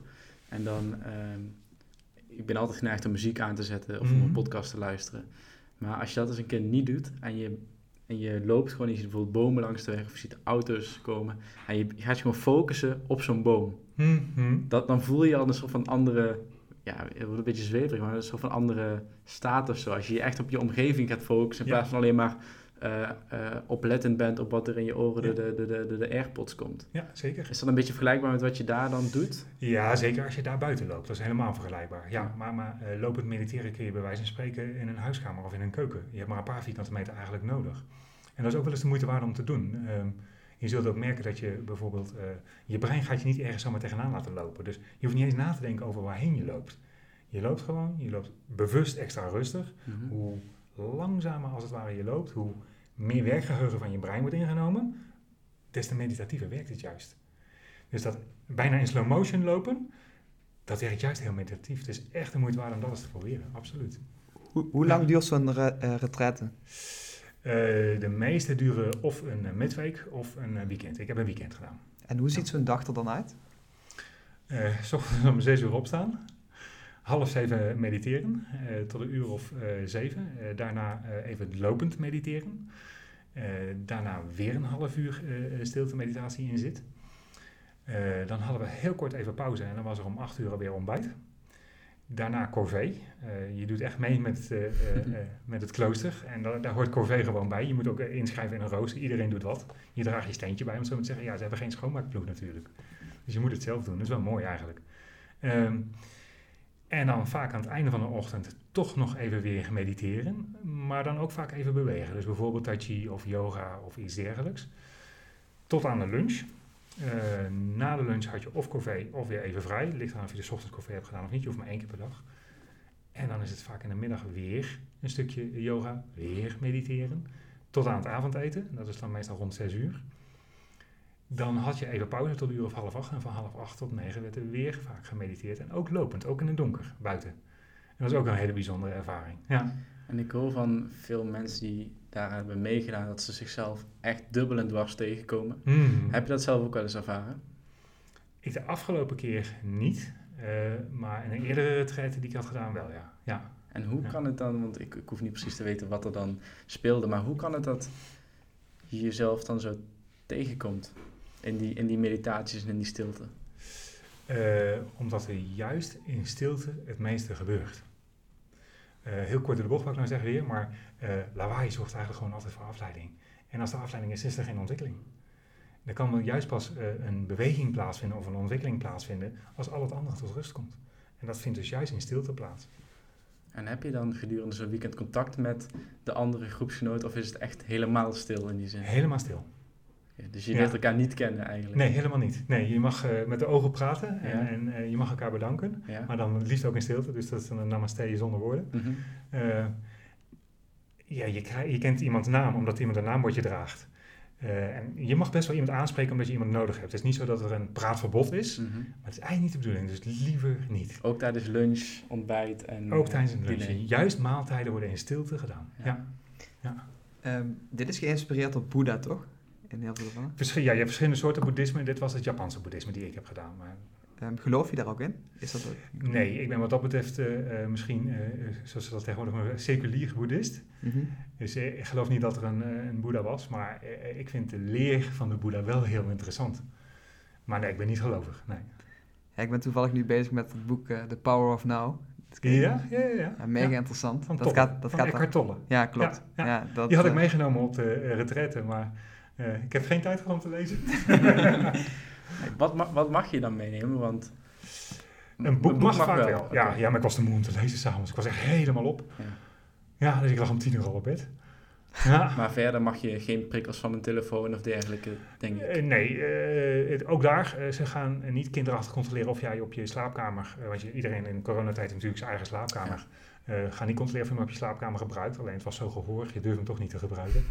En dan, ehm, ik ben altijd geneigd om muziek aan te zetten of om Mhm. een podcast te luisteren. Maar als je dat eens een keer niet doet en je, en je loopt gewoon, je ziet bijvoorbeeld bomen langs de weg of je ziet auto's komen. En je, je gaat je gewoon focussen op zo'n boom. Mhm. Dat, dan voel je al een soort van andere, ja, het wordt een beetje zweverig, maar een soort van andere staat of zo. Als je je echt op je omgeving gaat focussen in plaats van alleen maar eh, oplettend bent op wat er in je oren Ja. de, de, de, de, de AirPods komt. Ja, zeker. Is dat een beetje vergelijkbaar met wat je daar dan doet? Ja, zeker als je daar buiten loopt. Dat is helemaal vergelijkbaar. Ja, maar, maar eh, lopend mediteren kun je bij wijze van spreken in een huiskamer of in een keuken. Je hebt maar een paar vierkante meter eigenlijk nodig. En dat is ook wel eens de moeite waard om te doen. Ehm, je zult ook merken dat je bijvoorbeeld... eh, je brein gaat je niet ergens zomaar tegenaan laten lopen. Dus je hoeft niet eens na te denken over waarheen je loopt. Je loopt gewoon, je loopt bewust extra rustig. Hoe langzamer als het ware je loopt, hoe meer werkgeheugen van je brein wordt ingenomen, des te meditatiever werkt het juist. Dus dat bijna in slow motion lopen, dat werkt juist heel meditatief. Het is echt de moeite waard om dat eens te proberen, absoluut. Hoe, hoe lang duurt zo'n re eh, retraite? Eh, de meeste duren of een eh, midweek of een eh, weekend. Ik heb een weekend gedaan. En hoe ziet zo'n dag er dan uit? Eh, s ochtends om zes uur opstaan. Half zeven mediteren, tot een uur of zeven. Daarna even lopend mediteren. Daarna weer een half uur stilte meditatie in zit. Dan hadden we heel kort even pauze en dan was er om acht uur alweer ontbijt. Daarna corvée. Eh, je doet echt mee met, eh, eh, met het klooster. En da- daar hoort corvée gewoon bij. Je moet ook inschrijven in een rooster. Iedereen doet wat. Je draagt je steentje bij, om zo maar te zeggen. Ja, ze hebben geen schoonmaakploeg natuurlijk. Dus je moet het zelf doen. Dat is wel mooi eigenlijk. Ehm, en dan vaak aan het einde van de ochtend toch nog even weer mediteren. Maar dan ook vaak even bewegen. Dus bijvoorbeeld tai chi of yoga of iets dergelijks. Tot aan de lunch. Eh, na de lunch had je of corvée of weer even vrij. Ligt aan of je de ochtends corvée hebt gedaan of niet. Je hoeft maar één keer per dag. En dan is het vaak in de middag weer een stukje yoga. Weer mediteren. Tot aan het avondeten. Dat is dan meestal rond 6 uur. Dan had je even pauze tot een uur of half acht. En van half acht tot negen werd er weer vaak gemediteerd. En ook lopend, ook in het donker, buiten. En dat is ook een hele bijzondere ervaring. Ja. En ik hoor van veel mensen die daar hebben meegedaan dat ze zichzelf echt dubbel en dwars tegenkomen. Mm. Heb je dat zelf ook wel eens ervaren? Ik de afgelopen keer niet, uh, maar in een eerdere retraite die ik had gedaan wel, ja. ja. En hoe kan het dan, want ik, ik hoef niet precies te weten wat er dan speelde, maar hoe kan het dat je jezelf dan zo tegenkomt in die, in die meditaties en in die stilte? Uh, omdat er juist in stilte het meeste gebeurt. Uh, heel kort de bocht, wat ik nou zeggen weer, maar uh, lawaai zorgt eigenlijk gewoon altijd voor afleiding. En als de afleiding is, is er geen ontwikkeling. Dan kan er juist pas een beweging plaatsvinden of een ontwikkeling plaatsvinden als al het andere tot rust komt. En dat vindt dus juist in stilte plaats. En heb je dan gedurende zo'n weekend contact met de andere groepsgenoten of is het echt helemaal stil in die zin? Helemaal stil. Dus je leert elkaar niet kennen eigenlijk? Nee, helemaal niet. Nee, je mag uh, met de ogen praten en, en uh, je mag elkaar bedanken. Maar dan het liefst ook in stilte, dus dat is een namaste zonder woorden. Mm -hmm. uh, ja, je, krijg, je kent iemands naam omdat iemand een naambordje draagt. Uh, en je mag best wel iemand aanspreken omdat je iemand nodig hebt. Het is niet zo dat er een praatverbod is, mm -hmm. maar het is eigenlijk niet de bedoeling, dus liever niet. Ook tijdens lunch, ontbijt en Ook tijdens een lunch. Diner. Juist maaltijden worden in stilte gedaan. Ja. ja. ja. Um, dit is geïnspireerd op Boeddha, toch? In heel veel gevallen? Ja, je hebt verschillende soorten boeddhisme. Dit was het Japanse boeddhisme die ik heb gedaan. Maar Um, geloof je daar ook in? Is dat ook? Nee, ik ben wat dat betreft uh, uh, misschien, uh, zoals ze dat tegenwoordig noemen, seculier boeddhist. Mm -hmm. Dus ik geloof niet dat er een, een Boeddha was, maar ik vind de leer van de Boeddha wel heel interessant. Maar nee, ik ben niet gelovig, nee. Ja, ik ben toevallig nu bezig met het boek The Power of Now. Ja, ja, ja. ja. ja mega interessant. Van dat gaat, dat van gaat Eckhart Tolle. Ja, klopt. Ja, ja. dat, Die had ik meegenomen op de retraite, maar ik heb geen tijd gehad om te lezen. wat, ma wat mag je dan meenemen? Want een boek, mag, wel. wel. Ja, okay. ja, maar ik was te moe om te lezen s'avonds. Ik was echt helemaal op. Ja. ja, dus ik lag om tien uur al op bed. Ja. maar verder mag je geen prikkels van een telefoon of dergelijke, denk ik. Uh, nee, uh, het, ook daar. Uh, ze gaan niet kinderachtig controleren of jij op je slaapkamer... want je, iedereen in coronatijd heeft natuurlijk zijn eigen slaapkamer... Ja. Ga niet controleren of je hem op je slaapkamer gebruikt. Alleen het was zo gehoorig, je durft hem toch niet te gebruiken.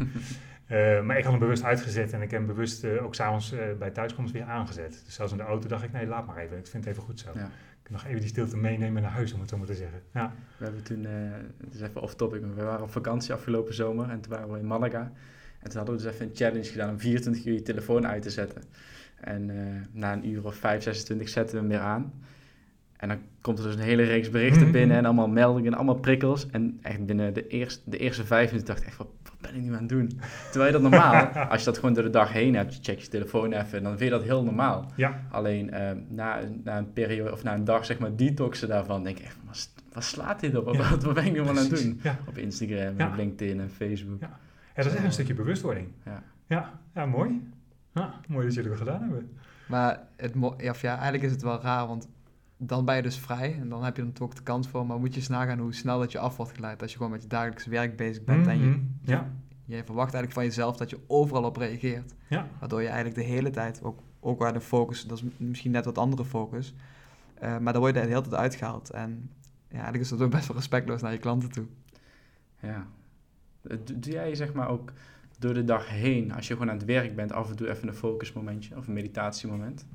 maar ik had hem bewust uitgezet en ik heb hem bewust ook s'avonds bij thuiskomst weer aangezet. Dus zelfs in de auto dacht ik, nee, laat maar even. Ik vind het even goed zo. Ja nog even die stilte meenemen naar huis, om het zo maar te zeggen. Ja. We hebben toen, uh, het is even off-topic, maar we waren op vakantie afgelopen zomer en toen waren we in Malaga. En toen hadden we dus even een challenge gedaan om 24 uur je telefoon uit te zetten. En uh, na een uur of 5, 26 zetten we hem weer aan. En dan komt er dus een hele reeks berichten mm-hmm. binnen en allemaal meldingen, allemaal prikkels. En echt binnen de eerste, de eerste vijf minuten dacht ik echt, wat, wat ben ik nu aan het doen? Terwijl je dat normaal, als je dat gewoon door de dag heen hebt, je checkt je telefoon even, dan vind je dat heel normaal. Ja. Alleen uh, na, na een periode, of na een dag zeg maar detoxen daarvan, denk ik echt, wat, wat slaat dit op? Ja. Wat, wat ben ik nu aan het doen? Ja. Op Instagram, en op LinkedIn en Facebook. Ja. dat is echt een stukje bewustwording. Ja, ja. ja mooi. Ja, mooi dat jullie dat gedaan hebben. Maar het ja, ja, eigenlijk is het wel raar, want dan ben je dus vrij en dan heb je er toch de kans voor. Maar moet je eens nagaan hoe snel dat je af wordt geleid als je gewoon met je dagelijkse werk bezig bent. En je, ja. je verwacht eigenlijk van jezelf dat je overal op reageert. Ja. Waardoor je eigenlijk de hele tijd, ook, ook waar de focus, dat is misschien net wat andere focus. Uh, maar dan word je de hele tijd uitgehaald. En ja, eigenlijk is dat ook best wel respectloos naar je klanten toe. Ja. Doe jij zeg maar ook door de dag heen, als je gewoon aan het werk bent, af en toe even een focusmomentje of een meditatiemoment?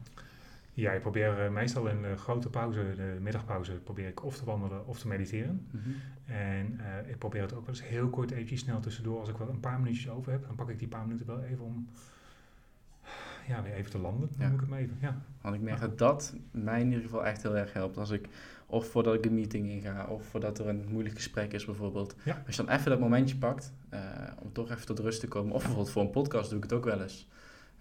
Ja, ik probeer uh, meestal in de grote pauze, de middagpauze, probeer ik of te wandelen of te mediteren. Mm -hmm. En uh, ik probeer het ook wel eens heel kort eventjes snel tussendoor. Als ik wel een paar minuutjes over heb, dan pak ik die paar minuten wel even om ja, weer even te landen. Dan ja. moet ik hem even, ja. Want ik merk dat dat mij in ieder geval echt heel erg helpt. Als ik, of voordat ik een meeting inga, of voordat er een moeilijk gesprek is bijvoorbeeld. Ja. Als je dan even dat momentje pakt, uh, om toch even tot rust te komen. Of bijvoorbeeld voor een podcast doe ik het ook wel eens.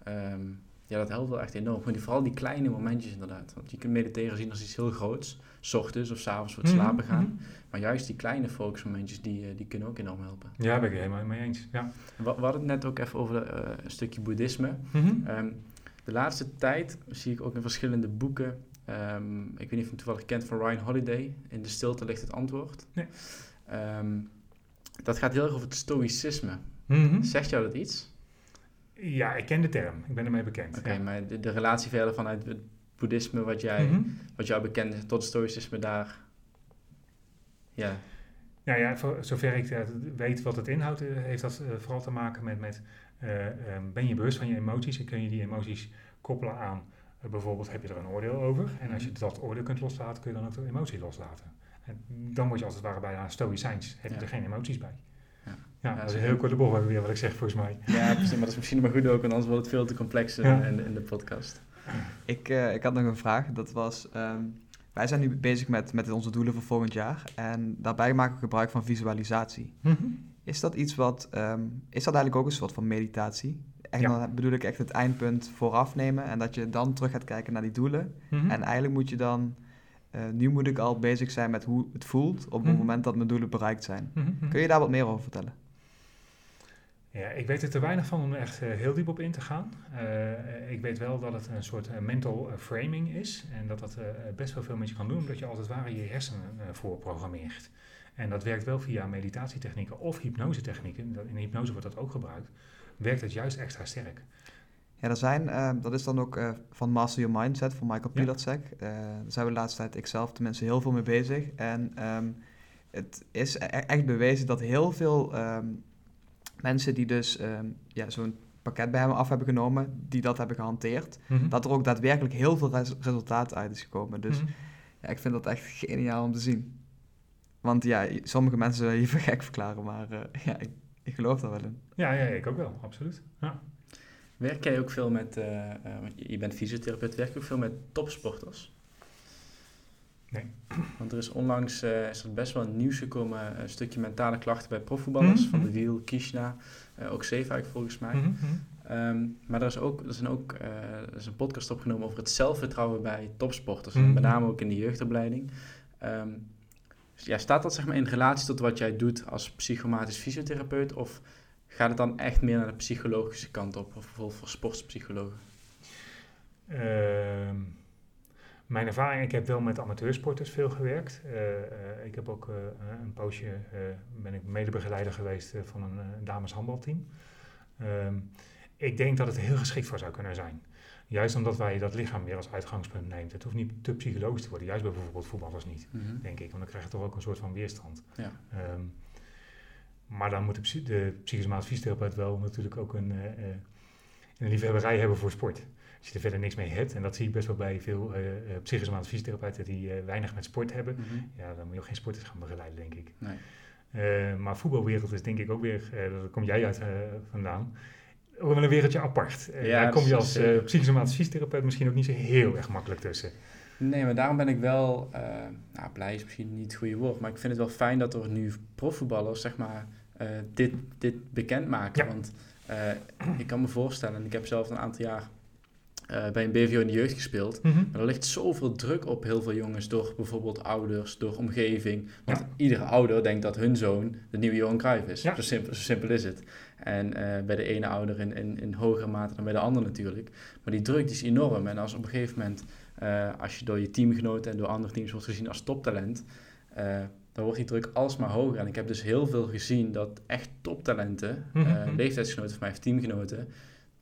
Um, ja, dat helpt wel echt enorm. Maar die, vooral die kleine momentjes inderdaad. Want je kunt mediteren zien als iets heel groots. S ochtends of s avonds voor het Mhm, slapen gaan. mhm. Maar juist die kleine focusmomentjes, die, eh, die kunnen ook enorm helpen. Ja, ben ik helemaal mee eens. Ja. We, we hadden het net ook even over eh, een stukje boeddhisme. Mhm. Ehm, de laatste tijd zie ik ook in verschillende boeken... ehm, ik weet niet of je hem toevallig kent van Ryan Holiday. In de stilte ligt het antwoord. Nee. Ehm, dat gaat heel erg over het stoïcisme. Zegt jou dat iets? Ja, ik ken de term. Ik ben ermee bekend. Oké, ja. maar de, de relatie verder vanuit het boeddhisme, wat, jij, Mhm. wat jou bekend is, tot stoïcisme daar. Ja, Nou ja, voor zover ik eh, weet wat het inhoudt, eh, heeft dat eh, vooral te maken met, met eh, ehm, ben je bewust van je emoties en kun je die emoties koppelen aan, bijvoorbeeld heb je er een oordeel over en als je dat oordeel kunt loslaten, kun je dan ook de emotie loslaten. En dan word je als het ware bijna stoïcijns, heb je Ja. er geen emoties bij. Ja. Dat is een heel korte bocht weer wat ik zeg volgens mij. ja precies, maar dat is misschien maar goed ook, want anders wordt het veel te complex in, Ja. in, in de podcast. Ik, uh, ik had nog een vraag. Dat was, um, wij zijn nu bezig met, met onze doelen voor volgend jaar. En daarbij maken we gebruik van visualisatie. Mm -hmm. Is dat iets wat, um, is dat eigenlijk ook een soort van meditatie? Echt, ja. Dan bedoel ik echt het eindpunt vooraf nemen en dat je dan terug gaat kijken naar die doelen. Mm -hmm. En eigenlijk moet je dan, uh, nu moet ik al bezig zijn met hoe het voelt op het mm -hmm. moment dat mijn doelen bereikt zijn. Kun je daar wat meer over vertellen? Ja, ik weet er te weinig van om er echt uh, heel diep op in te gaan. Uh, ik weet wel dat het een soort uh, mental framing is en dat dat best wel veel met je kan doen, omdat je als het ware je hersenen voorprogrammeert. En dat werkt wel via meditatietechnieken of hypnosetechnieken. In hypnose wordt dat ook gebruikt. Werkt het juist extra sterk. Ja, er zijn, dat is dan ook van Master Your Mindset van Michael Pilatschek. Ja. daar zijn we de laatste tijd, ikzelf tenminste, heel veel mee bezig. En um, het is e echt bewezen dat heel veel um, mensen die dus um, ja, zo'n pakket bij hem af hebben genomen, die dat hebben gehanteerd, mm -hmm. dat er ook daadwerkelijk heel veel res resultaat uit is gekomen. Dus mm -hmm. ja, ik vind dat echt geniaal om te zien. Want ja, sommige mensen zullen je voor gek verklaren, maar uh, ja, ik, ik, geloof daar wel in. Ja, ja, ik ook wel, absoluut. Ja. Werk jij ook veel met, uh, uh, je bent fysiotherapeut, werk je ook veel met topsporters? Nee. Want er is onlangs uh, is er best wel nieuws gekomen, een stukje mentale klachten bij profvoetballers, mm -hmm. van de Wiel, Kishna, uh, ook Zeefuik volgens mij. Mm -hmm. um, maar er is ook, er zijn ook uh, er is een podcast opgenomen over het zelfvertrouwen bij topsporters, mm -hmm. met name ook in de jeugdopleiding. Um, ja, staat dat zeg maar in relatie tot wat jij doet als psychomatisch fysiotherapeut of gaat het dan echt meer naar de psychologische kant op, of bijvoorbeeld voor sportpsychologen? Um mijn ervaring, ik heb wel met amateursporters veel gewerkt. Uh, uh, ik heb ook uh, een poosje, ben ik medebegeleider geweest van een dameshandbalteam. Um, ik denk dat het heel geschikt voor zou kunnen zijn. Juist omdat wij dat lichaam weer als uitgangspunt neemt. Het hoeft niet te psychologisch te worden, juist bij bijvoorbeeld voetballers niet, mm -hmm. denk ik. Want dan krijg je toch ook een soort van weerstand. Ja. Um, maar dan moet de, psy de fysiotherapeut wel natuurlijk ook een, een liefhebberij hebben voor sport als je er verder niks mee hebt, en dat zie ik best wel bij veel uh, psychosomatische fysiotherapeuten die uh, weinig met sport hebben, mm -hmm. ja, dan moet je ook geen sporters gaan begeleiden, denk ik. Nee. Uh, maar voetbalwereld is denk ik ook weer, daar kom jij uit vandaan, ook wel een wereldje apart. Ja, daar kom je als psychosomatische fysiotherapeut misschien ook niet zo heel erg makkelijk tussen. Nee, maar daarom ben ik wel, nou blij is misschien niet het goede woord, maar ik vind het wel fijn dat er nu profvoetballers, zeg maar, dit, dit bekendmaken. Ja. Want ik kan me voorstellen, en ik heb zelf een aantal jaar uh, bij een BVO in de jeugd gespeeld. Mm -hmm. Maar er ligt zoveel druk op heel veel jongens door bijvoorbeeld ouders, door omgeving. Want ja. iedere ouder denkt dat hun zoon de nieuwe Johan Cruijff is. Ja. Zo, simpel, zo, simpel, is het. En uh, bij de ene ouder in, in, in hogere mate dan bij de ander natuurlijk. Maar die druk die is enorm. En als op een gegeven moment, uh, als je door je teamgenoten en door andere teams wordt gezien als toptalent... dan wordt die druk alsmaar hoger. En ik heb dus heel veel gezien dat echt toptalenten, mm -hmm. leeftijdsgenoten van mij of teamgenoten...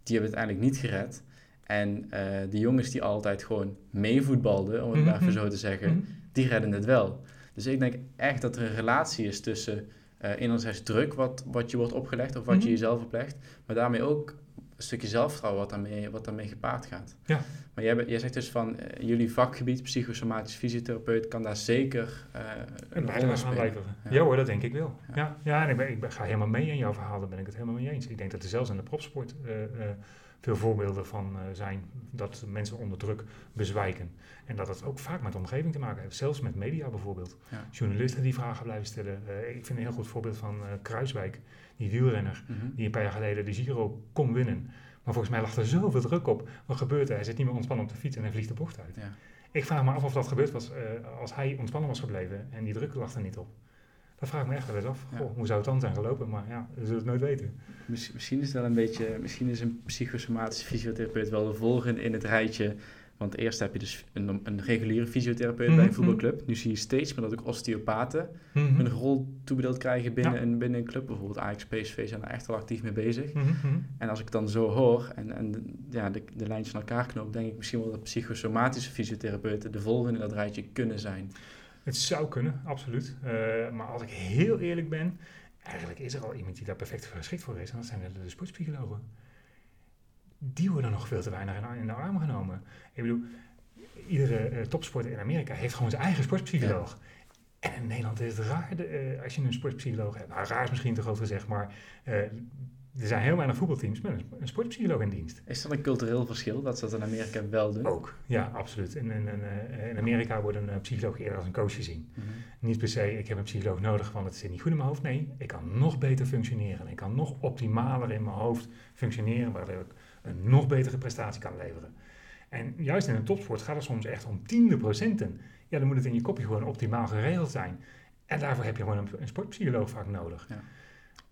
die hebben het uiteindelijk niet gered... En uh, die jongens die altijd gewoon meevoetbalden, om het -hmm. maar even zo te zeggen, mm -hmm. die redden het wel. Dus ik denk echt dat er een relatie is tussen uh, enerzijds druk wat, wat je wordt opgelegd of wat mm -hmm. je jezelf oplegt, maar daarmee ook een stukje zelfvertrouwen wat daarmee, wat daarmee gepaard gaat. Ja. Maar jij, jij zegt dus van uh, jullie vakgebied, psychosomatisch fysiotherapeut, kan daar zeker uh, een rol in spelen. Ja. ja hoor, dat denk ik wel. Ja, ja, ja en ik, ben, ik ben, ga helemaal mee in jouw verhaal, daar ben ik het helemaal mee eens. Ik denk dat er zelfs in de propsport veel voorbeelden van uh, zijn dat mensen onder druk bezwijken. En dat het ook vaak met de omgeving te maken heeft. Zelfs met media bijvoorbeeld. Ja. Journalisten die vragen blijven stellen. Uh, ik vind een heel goed voorbeeld van uh, Kruiswijk, die wielrenner, mm -hmm. die een paar jaar geleden de Giro kon winnen. Maar volgens mij lag er zoveel druk op. Wat gebeurt er? Hij zit niet meer ontspannen op de fiets en hij vliegt de bocht uit. Ja. Ik vraag me af of dat gebeurd was als hij ontspannen was gebleven en die druk lag er niet op. Dat vraag ik me echt wel eens af. Goh, ja. Hoe zou het dan zijn gelopen? Maar ja, we zullen het nooit weten. Misschien is wel een beetje, misschien is een psychosomatische fysiotherapeut wel de volgende in het rijtje. Want eerst heb je dus een, een reguliere fysiotherapeut mm -hmm. bij een voetbalclub. Nu zie je steeds meer dat ook osteopaten mm -hmm. een rol toebedeeld krijgen binnen, ja. een, binnen een club. Bijvoorbeeld Ajax, PSV zijn daar echt wel actief mee bezig. Mm -hmm. En als ik dan zo hoor en, en ja, de, de lijntjes van elkaar knoop, denk ik misschien wel dat psychosomatische fysiotherapeuten de volgende in dat rijtje kunnen zijn. Het zou kunnen, absoluut. Uh, maar als ik heel eerlijk ben, eigenlijk is er al iemand die daar perfect geschikt voor is. En dat zijn de, de sportpsychologen. Die worden nog veel te weinig in, in de arm genomen. Ik bedoel, iedere uh, topsporter in Amerika heeft gewoon zijn eigen sportpsycholoog. Ja. En in Nederland is het raar de, uh, als je een sportpsycholoog hebt. Nou, raar is misschien te groot gezegd, maar er zijn heel weinig voetbalteams met een, sportpsycholoog in dienst. Is dat een cultureel verschil dat ze dat in Amerika wel doen? Ook, ja, absoluut. In, in, in, eh, in Amerika wordt een eh, psycholoog eerder als een coach gezien. Mhm. Niet per se, ik heb een psycholoog nodig, want het zit niet goed in mijn hoofd. Nee, ik kan nog beter functioneren. Ik kan nog optimaler in mijn hoofd functioneren, waardoor ik een nog betere prestatie kan leveren. En juist in een topsport gaat het soms echt om tiende procenten. Ja, dan moet het in je kopje gewoon optimaal geregeld zijn. En daarvoor heb je gewoon een, een sportpsycholoog vaak nodig.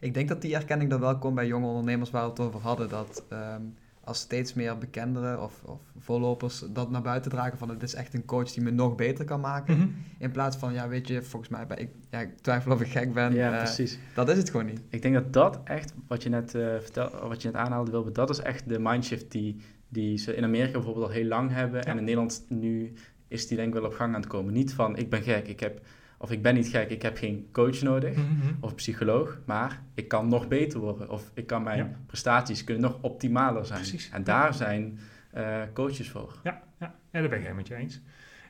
Ik denk dat die erkenning dan wel komt bij jonge ondernemers waar we het over hadden. Dat ehm, als steeds meer bekenderen of, of voorlopers dat naar buiten dragen van het is echt een coach die me nog beter kan maken. Mhm. In plaats van, ja weet je, volgens mij, ben ik, ja, ik twijfel of ik gek ben. ja, Eh, precies. dat is het gewoon niet. Ik denk dat dat echt, wat je net, eh vertel, wat je net aanhaalde, Wilbert, dat is echt de mindshift die, die ze in Amerika bijvoorbeeld al heel lang hebben. En in Nederland nu is die denk ik wel op gang aan het komen. Niet van, ik ben gek, ik heb, of ik ben niet gek, ik heb geen coach nodig. Mhm. Of een psycholoog, maar ik kan nog beter worden. Of ik kan mijn Ja. prestaties kunnen nog optimaler zijn. Precies. En daar zijn eh, coaches voor. Ja, ja, ja, daar ben ik helemaal met je eens.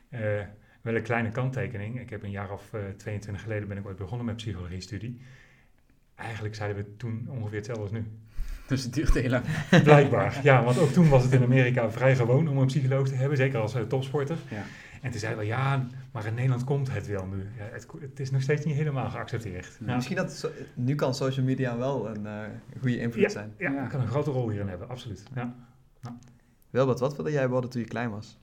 Eh, wel een kleine kanttekening. Ik heb een jaar of eh, 22 geleden ben ik ooit begonnen met psychologie-studie. Eigenlijk zeiden we toen ongeveer hetzelfde als nu. Dus het duurt heel lang. Blijkbaar. Ja, want ook toen was het in Amerika vrij gewoon om een psycholoog te hebben, zeker als eh, topsporter. Ja. En toen zeiden we, ja, maar in Nederland komt het wel nu. Ja, het, het is nog steeds niet helemaal geaccepteerd. Ja, Misschien dat, so- nu kan social media wel een eh, goede invloed Ja. zijn. ja, Ja. kan een grote rol hierin hebben, absoluut. Ja, Wilbert, wat wilde jij worden toen je klein was?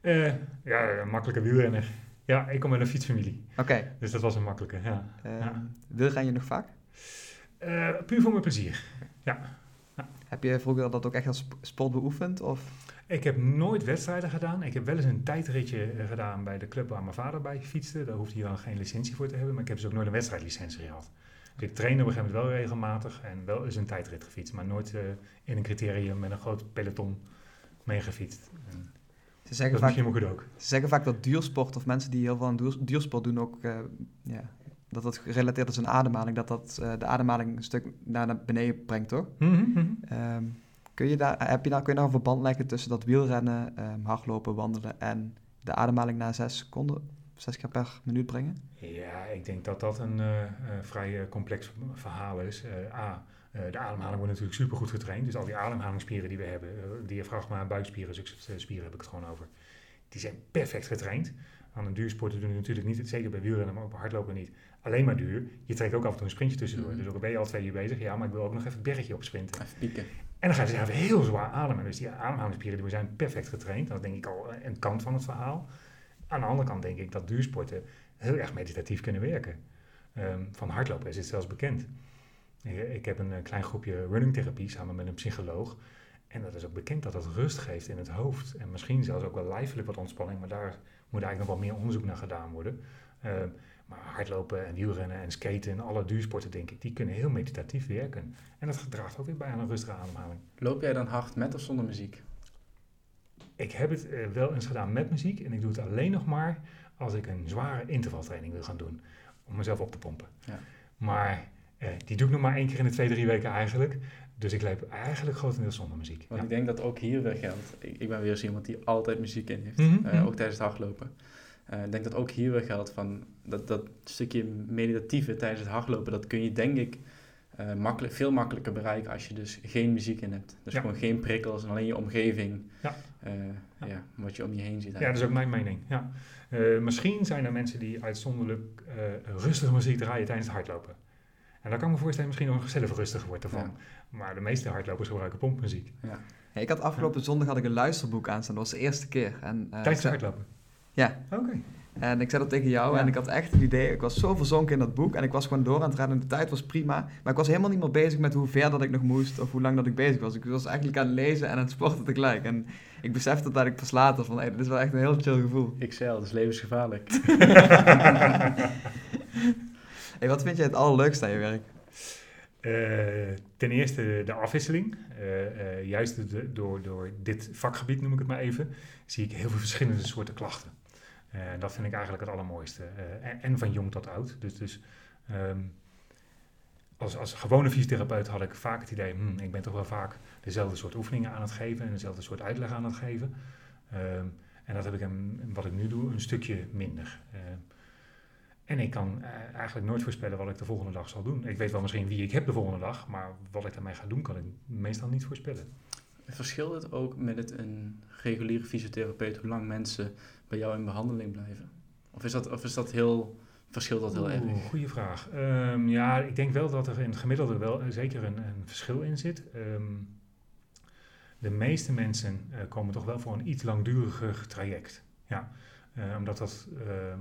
Eh, ja een makkelijke wielrenner. Ja, ik kom uit een fietsfamilie, Oké, dus dat was een makkelijke. Ja. eh, Ja. wielren je nog vaak? Eh, puur voor mijn plezier. Heb je vroeger dat ook echt als sp- sport beoefend? Of? Ik heb nooit wedstrijden gedaan. Ik heb wel eens een tijdritje eh, gedaan bij de club waar mijn vader bij fietste. Daar hoefde hij dan geen licentie voor te hebben, maar ik heb dus ook nooit een wedstrijdlicentie gehad. Dus ik trainde op een gegeven moment wel regelmatig en wel eens een tijdrit gefietst, maar nooit eh, in een criterium met een groot peloton meegefietst. Ze Dat zeggen, is vaak, misschien ook. ze zeggen vaak dat duursport of mensen die heel veel aan duur, duursport doen ook... eh, dat dat gerelateerd is aan ademhaling. Dat dat de ademhaling een stuk naar, beneden brengt, toch? Ehm, kun, je daar, heb je daar, kun je daar een verband leggen tussen dat wielrennen, ehm, hardlopen, wandelen en de ademhaling na zes seconden, zes keer per minuut brengen? Ja, ik denk dat dat een eh, eh, vrij eh, complex verhaal is. A, de ademhaling wordt natuurlijk supergoed getraind. Dus al die ademhalingsspieren die we hebben, diafragma, buikspieren, spieren heb ik het gewoon over. Die zijn perfect getraind. Aan een duursporten doen natuurlijk niet, zeker bij wielrennen, maar ook bij hardlopen niet. Alleen maar duur. Je trekt ook af en toe een sprintje tussendoor. Mhm. Dus ook al ben je al twee uur bezig, ja, maar ik wil ook nog even het bergje op sprinten. Even pieken. En dan gaan ze heel zwaar ademen. Dus die ademhalingsspieren die zijn perfect getraind. Dat is denk ik al een kant van het verhaal. Aan de andere kant denk ik dat duursporten heel erg meditatief kunnen werken. Ehm, van hardlopen is het zelfs bekend. Ik, ik heb een eh, klein groepje running therapie samen met een psycholoog. En dat is ook bekend dat dat rust geeft in het hoofd. En misschien zelfs ook wel lijfelijk wat ontspanning. Maar daar moet eigenlijk nog wat meer onderzoek naar gedaan worden. Ehm, maar hardlopen en wielrennen en skaten en alle duursporten denk ik, die kunnen heel meditatief werken. En dat draagt ook weer bij aan een rustige ademhaling. Loop jij dan hard met of zonder muziek? Ik heb het eh, wel eens gedaan met muziek en ik doe het alleen nog maar als ik een zware intervaltraining wil gaan doen. Om mezelf op te pompen. Ja. Maar eh, die doe ik nog maar één keer in de twee, drie weken eigenlijk. Dus ik loop eigenlijk grotendeels zonder muziek. Want Ja. ik denk dat ook hier weer geldt. Ik, ik ben weer zo iemand die altijd muziek in heeft. Mhm, eh, mhm. ook tijdens het hardlopen. Eh, ik denk dat ook hier weer geldt van dat, dat stukje meditatieve tijdens het hardlopen, dat kun je denk ik eh, makkelijk, veel makkelijker bereiken als je dus geen muziek in hebt. Dus Ja. gewoon geen prikkels en alleen je omgeving. Ja. Ja. wat je om je heen ziet. Ja, dat is ook mijn mening. Ja. Misschien zijn er mensen die uitzonderlijk rustige muziek draaien tijdens het hardlopen. En dan kan ik me voorstellen misschien nog zelf rustiger wordt ervan. Maar de meeste hardlopers gebruiken pompmuziek. Ja. Ja, ik had afgelopen zondag had ik een luisterboek aanstaan. Dat was de eerste keer. En, eh, Tijdens ik het zei- hardlopen? Ja. Oké. En ik zei dat tegen jou Ja. en ik had echt het idee, ik was zo verzonken in dat boek en ik was gewoon door aan het rennen en de tijd was prima. Maar ik was helemaal niet meer bezig met hoe ver dat ik nog moest of hoe lang dat ik bezig was. Ik was eigenlijk aan het lezen en aan het sporten tegelijk. En ik besefte dat ik pas later van, hey, dit is wel echt een heel chill gevoel. XL, dat is levensgevaarlijk. Wat vind jij het allerleukste aan je werk? Eh, ten eerste de afwisseling. Eh, eh, juist de- door, door dit vakgebied, noem ik het maar even, zie ik heel veel verschillende soorten klachten. Eh, dat vind ik eigenlijk het allermooiste. En, en van jong tot oud. Dus, dus ehm, als, als gewone fysiotherapeut had ik vaak het idee, hmm, ik ben toch wel vaak dezelfde soort oefeningen aan het geven en dezelfde soort uitleg aan het geven. Ehm, en dat heb ik, wat ik nu doe, een stukje minder. En ik kan eh, eigenlijk nooit voorspellen wat ik de volgende dag zal doen. Ik weet wel misschien wie ik heb de volgende dag, maar wat ik daarmee ga doen kan ik meestal niet voorspellen. Verschilt het ook met het een reguliere fysiotherapeut hoe lang mensen bij jou in behandeling blijven? Of is dat, of is dat heel, verschilt dat heel erg? Goeie vraag. Ehm, ja, ik denk wel dat er in het gemiddelde wel eh, zeker een, een verschil in zit. Ehm, de meeste mensen uh, komen toch wel voor een iets langduriger traject. Ja, uh, omdat dat, ehm,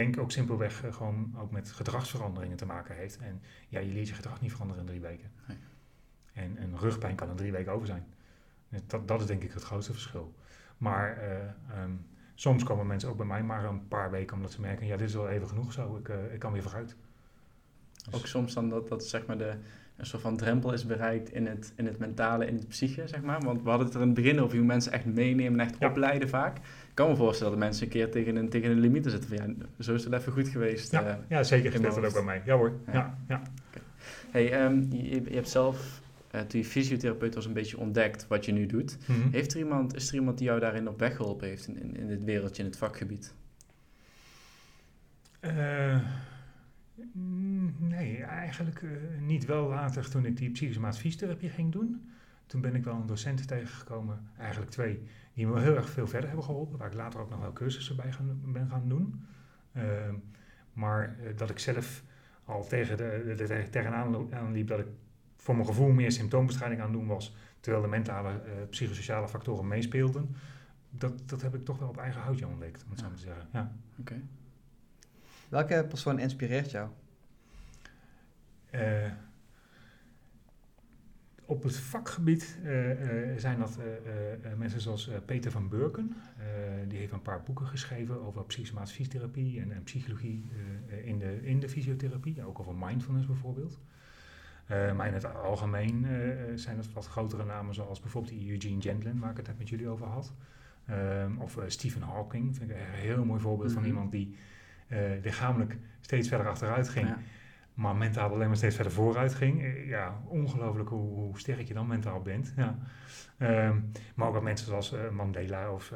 denk ook simpelweg gewoon ook met gedragsveranderingen te maken heeft. En ja, je leert je gedrag niet veranderen in drie weken. Nee. En een rugpijn kan in drie weken over zijn. Dat, dat is denk ik het grootste verschil. Maar um, soms komen mensen ook bij mij maar een paar weken omdat ze merken, ja, dit is wel even genoeg zo, ik, uh, ik kan weer vooruit. Dus ook soms dan dat, dat zeg maar de, een soort van drempel is bereikt in het, in het mentale, in het psyche, zeg maar. Want we hadden het er in het begin over hoe mensen echt meenemen en echt ja. opleiden vaak. Ik kan me voorstellen dat mensen een keer tegen een, tegen een limiet zitten van, ja, zo is het even goed geweest. Ja, uh, ja zeker, dat ook bij mij. Ja hoor, ja. ja, ja. Okay. Hey, um, je, je hebt zelf uh, toen je fysiotherapeut was een beetje ontdekt wat je nu doet. Mm -hmm. heeft er iemand, is er iemand die jou daarin op weg geholpen heeft in, in, in dit wereldje, in het vakgebied? Uh, nee, eigenlijk uh, niet. Wel later toen ik die psychosomatische fysiotherapie ging doen. Toen ben ik wel een docent tegengekomen, eigenlijk twee, die me heel erg veel verder hebben geholpen. Waar ik later ook nog wel cursussen bij gaan, ben gaan doen. Ehm, maar dat ik zelf al tegen de, de, de, tegenaan liep dat ik voor mijn gevoel meer symptoombestrijding aan doen was, terwijl de mentale, uh, psychosociale factoren meespeelden. Dat, dat heb ik toch wel op eigen houtje ontdekt, om het ja. zo te zeggen. Ja. Okay. Welke persoon inspireert jou? Uh, op het vakgebied uh, zijn dat mensen zoals Peter van Burken. die heeft een paar boeken geschreven over psychosomatische fysiotherapie en, en psychologie in, de, in de fysiotherapie. Ook over mindfulness bijvoorbeeld. Maar in het algemeen zijn het wat grotere namen, zoals bijvoorbeeld die Eugene Gentlin, waar ik het net met jullie over had. Um, of Stephen Hawking, vind ik een heel mooi voorbeeld van iemand die lichamelijk steeds verder achteruit ging, ja. maar mentaal alleen maar steeds verder vooruit ging. ja, ongelooflijk hoe, hoe, sterk je dan mentaal bent. Ja. Um, maar ook wat mensen zoals Mandela of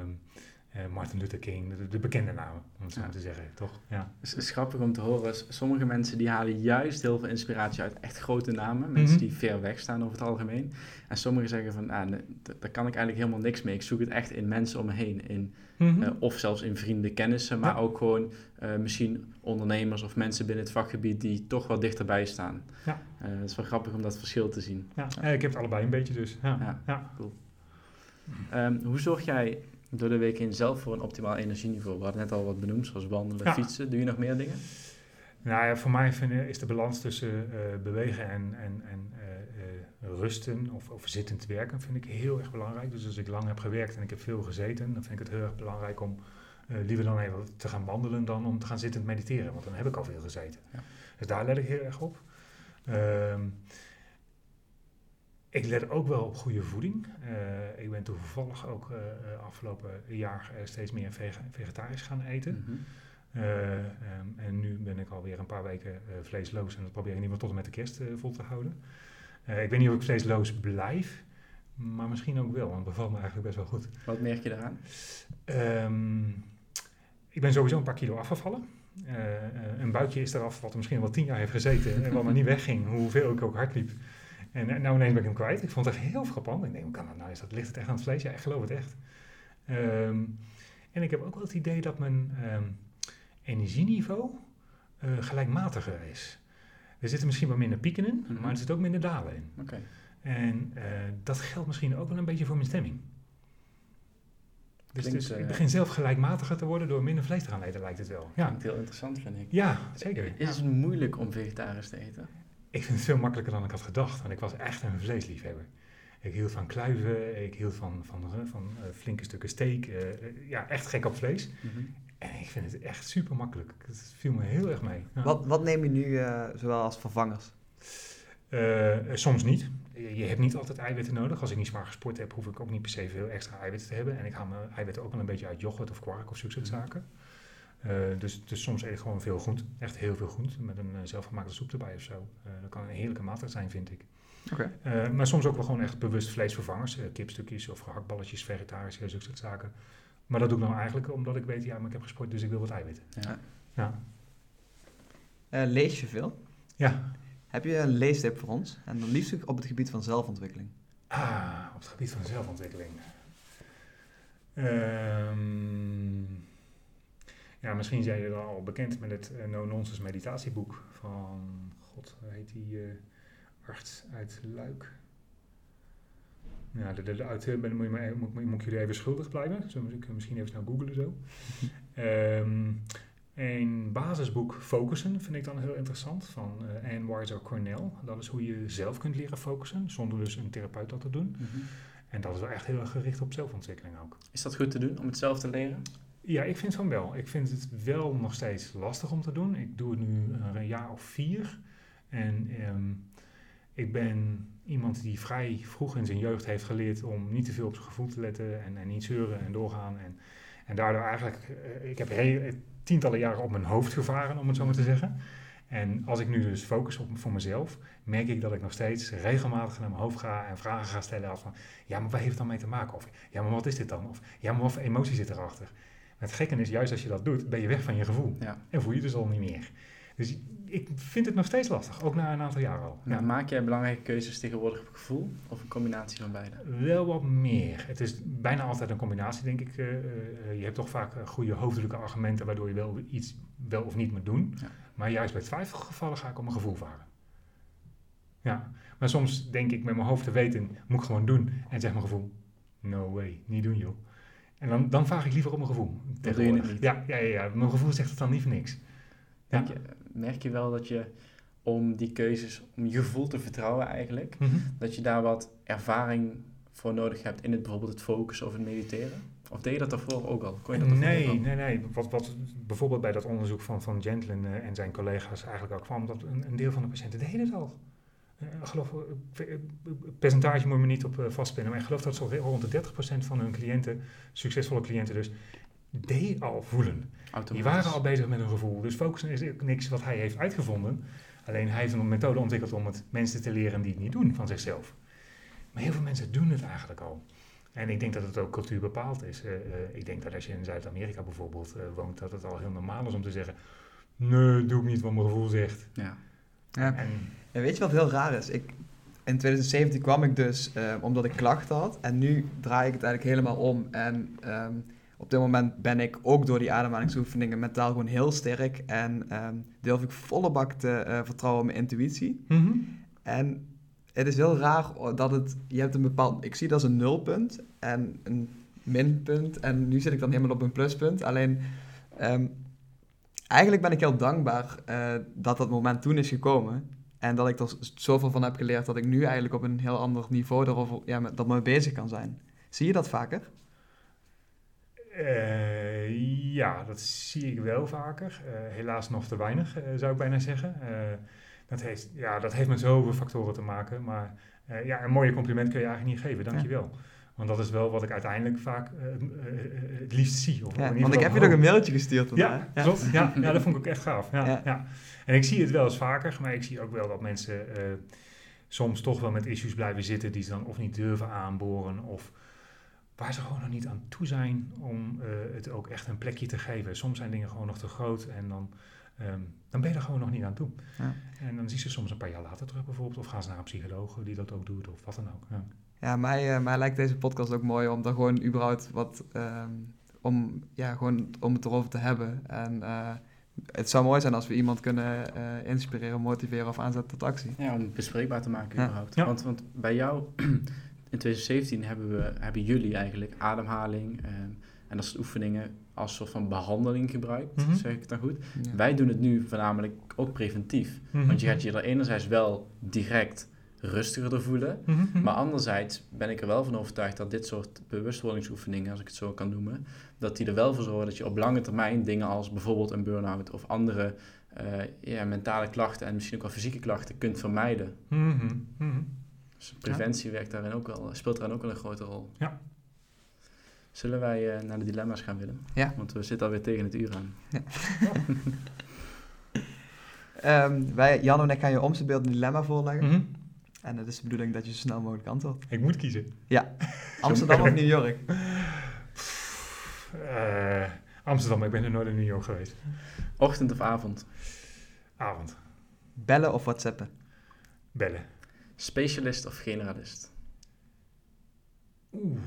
um, uh, Martin Luther King, de, de, bekende namen, om het zo ja. te zeggen, toch? Ja. Het is grappig om te horen. Sommige mensen die halen juist heel veel inspiratie uit echt grote namen. Mensen mm -hmm. die ver weg staan over het algemeen. En sommigen zeggen van, ah, nee, daar kan ik eigenlijk helemaal niks mee. Ik zoek het echt in mensen om me heen. In, mm -hmm. uh, of zelfs in vrienden, kennissen. Maar ja. ook gewoon uh, misschien ondernemers of mensen binnen het vakgebied die toch wel dichterbij staan. Ja. het is wel grappig om dat verschil te zien. Ja, ik heb het allebei een beetje dus. Ja, ja. cool. Um, hoe zorg jij door de week in zelf voor een optimaal energieniveau? We hadden net al wat benoemd, zoals wandelen, ja. fietsen. Doe je nog meer dingen? Nou ja, voor mij vind, is de balans tussen uh, bewegen en, en, en uh, uh, rusten of, of zittend werken vind ik heel erg belangrijk. Dus als ik lang heb gewerkt en ik heb veel gezeten, dan vind ik het heel erg belangrijk om liever dan even te gaan wandelen dan om te gaan zittend mediteren. Want dan heb ik al veel gezeten. Ja. Dus daar let ik heel erg op. Ehm, ik let ook wel op goede voeding. Uh, ik ben toevallig ook uh, afgelopen jaar steeds meer veg vegetarisch gaan eten. Mm -hmm. um, en nu ben ik alweer een paar weken vleesloos en dat probeer ik ieder geval tot en met de kerst vol te houden. ik weet niet of ik vleesloos blijf, maar misschien ook wel, want het bevalt me eigenlijk best wel goed. Wat merk je daaraan? Um, ik ben sowieso een paar kilo afgevallen. een buikje is eraf wat er misschien wel tien jaar heeft gezeten en wat maar niet wegging, hoeveel ik ook hard liep. En nou ineens ben ik hem kwijt. Ik vond het echt heel frappant. Ik denk, hoe kan dat nou? Is dat, ligt het echt aan het vlees? Ja, ik geloof het echt. Um, en ik heb ook wel het idee dat mijn um, energieniveau uh, gelijkmatiger is. Er zitten misschien wat minder pieken in, mm -hmm. maar er zitten ook minder dalen in. Okay. En uh, dat geldt misschien ook wel een beetje voor mijn stemming. Dus, Klinkt, dus ik begin zelf gelijkmatiger te worden door minder vlees te gaan eten, lijkt het wel. Ja. Klinkt heel interessant, vind ik. Ja, zeker. Is het moeilijk om vegetarisch te eten? Ik vind het veel makkelijker dan ik had gedacht. Want ik was echt een vleesliefhebber. Ik hield van kluiven, ik hield van, van, van uh, flinke stukken steak. Uh, ja, echt gek op vlees. Mm -hmm. En ik vind het echt super makkelijk. Het viel me heel erg mee. Ja. Wat, wat neem je nu uh, zowel als vervangers? soms niet. Je, hebt niet altijd eiwitten nodig. Als ik niet zwaar gesport heb, hoef ik ook niet per se veel extra eiwitten te hebben. En ik haal mijn eiwitten ook wel een beetje uit yoghurt of kwark of zulke soort zaken. Uh, dus, dus soms eet ik gewoon veel groente, echt heel veel groente, met een uh, zelfgemaakte soep erbij of zo. Uh, dat kan een heerlijke maaltijd zijn, vind ik. Okay. maar soms ook wel gewoon echt bewust vleesvervangers, kipstukjes of gehaktballetjes, vegetarisch, zulke soort zaken. Maar dat doe ik nou eigenlijk omdat ik weet, ja, maar ik heb gesport, dus ik wil wat eiwitten. Ja. Ja. Eh, lees je veel? Ja. Heb je een leestip voor ons? En dan liefst op het gebied van zelfontwikkeling. Ah, op het gebied van zelfontwikkeling. Ehm, ja, misschien zijn jullie al bekend met het eh, No Nonsense meditatieboek van, god, hoe heet die eh, arts uit Luik? Ja, de, de, de auteur ben, moet, je maar, moet, moet ik jullie even schuldig blijven. Zo moet ik misschien even snel googlen zo. Ehm, een basisboek Focussen vind ik dan heel interessant van eh Anne Weiser Cornell. Dat is hoe je zelf kunt leren focussen, zonder dus een therapeut dat te doen. Mhm. En dat is wel echt heel erg gericht op zelfontwikkeling ook. Is dat goed te doen om het zelf te leren? Ja, ik vind van wel. Ik vind het wel nog steeds lastig om te doen. Ik doe het nu een jaar of vier. En ehm, ik ben iemand die vrij vroeg in zijn jeugd heeft geleerd om niet te veel op zijn gevoel te letten en, en niet zeuren en doorgaan. En, en daardoor eigenlijk, eh, ik heb heel, tientallen jaren op mijn hoofd gevaren, om het zo maar te zeggen. En als ik nu dus focus op voor mezelf, merk ik dat ik nog steeds regelmatig naar mijn hoofd ga en vragen ga stellen als van, ja, maar waar heeft het dan mee te maken? Of, ja, maar wat is dit dan? Of, ja, maar wat voor emotie zit erachter? Het gekke is, juist als je dat doet, ben je weg van je gevoel. Ja. En voel je dus al niet meer. Dus ik vind het nog steeds lastig, ook na een aantal jaren al. Ja. Maak jij belangrijke keuzes tegenwoordig op gevoel of een combinatie van beide? Wel wat meer. Het is bijna altijd een combinatie, denk ik. Uh, uh, je hebt toch vaak goede hoofdelijke argumenten waardoor je wel iets wel of niet moet doen. Ja. Maar juist bij twijfelgevallen ga ik op mijn gevoel varen. Ja, maar soms denk ik met mijn hoofd te weten, moet ik gewoon doen. En zeg mijn gevoel, no way, niet doen joh. En dan, dan vraag ik liever op mijn gevoel. Dat doe je het niet. Ja, ja, ja, ja, mijn gevoel zegt het dan niet voor niks. Ja. Je, merk je wel dat je om die keuzes, om je gevoel te vertrouwen eigenlijk, mm -hmm. dat je daar wat ervaring voor nodig hebt in het bijvoorbeeld het focussen of het mediteren? Of deed je dat daarvoor ook al? Kon je dat nee, al? nee, nee. Wat, wat bijvoorbeeld bij dat onderzoek van, van Gentlin uh, en zijn collega's eigenlijk ook kwam, dat een, een deel van de patiënten deed het al. Uh, geloof, uh, percentage moet je me niet op vastpinnen, maar ik geloof dat zo rond de 30% van hun cliënten, succesvolle cliënten dus, deed al voelen. Die waren al bezig met hun gevoel. Dus focussen is niks wat hij heeft uitgevonden. Alleen hij heeft een methode ontwikkeld om het mensen te leren die het niet doen van zichzelf. Maar heel veel mensen doen het eigenlijk al. En ik denk dat het ook cultuur bepaald is. Uh, uh, ik denk dat als je in Zuid-Amerika bijvoorbeeld uh, woont, dat het al heel normaal is om te zeggen: Nee, doe ik niet wat mijn gevoel zegt. Ja. ja. En, en, weet je wat heel raar is? Ik, in 2017 kwam ik dus omdat ik klachten had. En nu draai ik het eigenlijk helemaal om. En um, op dit moment ben ik ook door die ademhalingsoefeningen mentaal gewoon heel sterk. En um, durf ik volle bak te uh, vertrouwen op mijn intuïtie. Mm -hmm. En het is heel raar dat het... Je hebt een bepaald... Ik zie dat als een nulpunt en een minpunt. En nu zit ik dan helemaal op een pluspunt. Alleen... Um, eigenlijk ben ik heel dankbaar uh, dat dat moment toen is gekomen. En dat ik er zoveel van heb geleerd dat ik nu eigenlijk op een heel ander niveau erover, ja, met, dat mee bezig kan zijn. Zie je dat vaker? Uh, ja, dat zie ik wel vaker. Uh, helaas nog te weinig, uh, zou ik bijna zeggen. dat, heeft, ja, dat heeft met zoveel factoren te maken. Maar ja, een mooie compliment kun je eigenlijk niet geven, dankjewel. Ja. Want dat is wel wat ik uiteindelijk vaak het liefst zie. Of ja, want ik heb je nog een mailtje gestuurd. Ja, ja. Klopt, ja, ja, dat vond ik ook echt gaaf. Ja, ja. En ik zie het wel eens vaker, maar ik zie ook wel dat mensen soms toch wel met issues blijven zitten die ze dan of niet durven aanboren of waar ze gewoon nog niet aan toe zijn om het ook echt een plekje te geven. Soms zijn dingen gewoon nog te groot en dan, um, dan ben je er gewoon nog niet aan toe. Ja. En dan zie ze soms een paar jaar later terug bijvoorbeeld, of gaan ze naar een psycholoog die dat ook doet, of wat dan ook. Ja, ja mij, uh, mij lijkt deze podcast ook mooi om daar gewoon überhaupt wat, um, om, ja, gewoon om het erover te hebben. En uh, het zou mooi zijn als we iemand kunnen inspireren, motiveren of aanzetten tot actie. Ja, om het bespreekbaar te maken Ja. überhaupt. Ja. Want, want bij jou... In 2017 hebben, we, hebben jullie eigenlijk ademhaling eh, en dat soort oefeningen als soort van behandeling gebruikt, Mhm. zeg ik het dan goed. Ja. Wij doen het nu voornamelijk ook preventief. Mhm. Want je gaat je er enerzijds wel direct rustiger door voelen, Mhm, mhm. maar anderzijds ben ik er wel van overtuigd dat dit soort bewustwordingsoefeningen, als ik het zo kan noemen, dat die er wel voor zorgen dat je op lange termijn dingen als bijvoorbeeld een burn-out of andere eh, ja, mentale klachten en misschien ook wel fysieke klachten kunt vermijden. Mhm. Dus preventie werkt daarin ook wel, speelt daarin ook wel een grote rol. Ja. Zullen wij eh, naar de dilemma's gaan, Willem? Ja. Want we zitten alweer tegen het uur aan. Ehm, wij, Jan en ik gaan je om zijn beeld een dilemma voorleggen. En het is de bedoeling dat je zo snel mogelijk antwoordt. Ik moet kiezen. Amsterdam of New York? Amsterdam, ik ben er nooit in New York geweest. Ochtend of avond? Avond. Bellen of whatsappen? Bellen. Specialist of generalist? Oeh.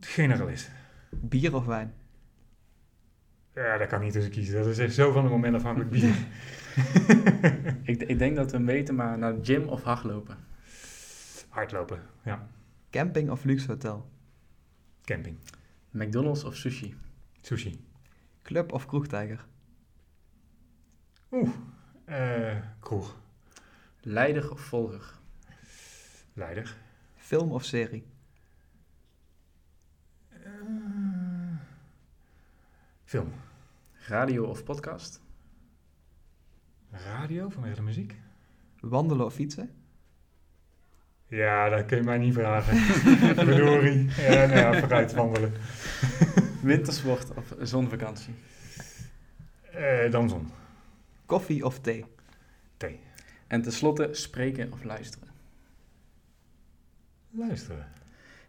Generalist. Bier of wijn? Ja, daar kan ik niet tussen kiezen. Dat is echt zo van het moment afhankelijk bier. ik, ik denk dat we weten, maar naar gym of hardlopen? Hardlopen, ja. Camping of luxe hotel? Camping. McDonald's of sushi? Sushi. Club of kroegtijger? Oeh. eh kroeg. Leider of volger? Leider. Film of serie? Film. Radio of podcast? Radio vanwege de muziek. Wandelen of fietsen? Ja, dat kun je mij niet vragen. Verdorie. Ja, nou ja, vooruit wandelen. Wintersport of zonvakantie? Eh, dan zon. Koffie of thee? Thee. En tenslotte spreken of luisteren? Luisteren.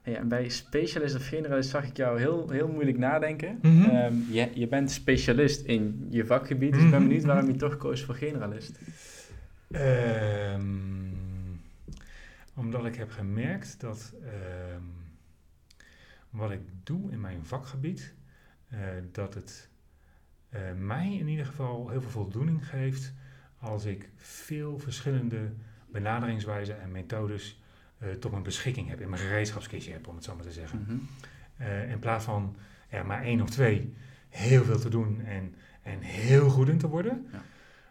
Hey, en bij specialist of generalist zag ik jou heel, heel moeilijk nadenken. Mhm. Ehm, je, je bent specialist in je vakgebied, dus ik ben Mhm. benieuwd waarom je toch koos voor generalist. Ehm, omdat ik heb gemerkt dat ehm, wat ik doe in mijn vakgebied, eh, dat het eh, mij in ieder geval heel veel voldoening geeft als ik veel verschillende benaderingswijzen en methodes tot mijn beschikking heb, in mijn gereedschapskistje heb, om het zo maar te zeggen. Mhm. Eh, in plaats van ja, maar één of twee heel veel te doen en, en heel goed in te worden, Ja.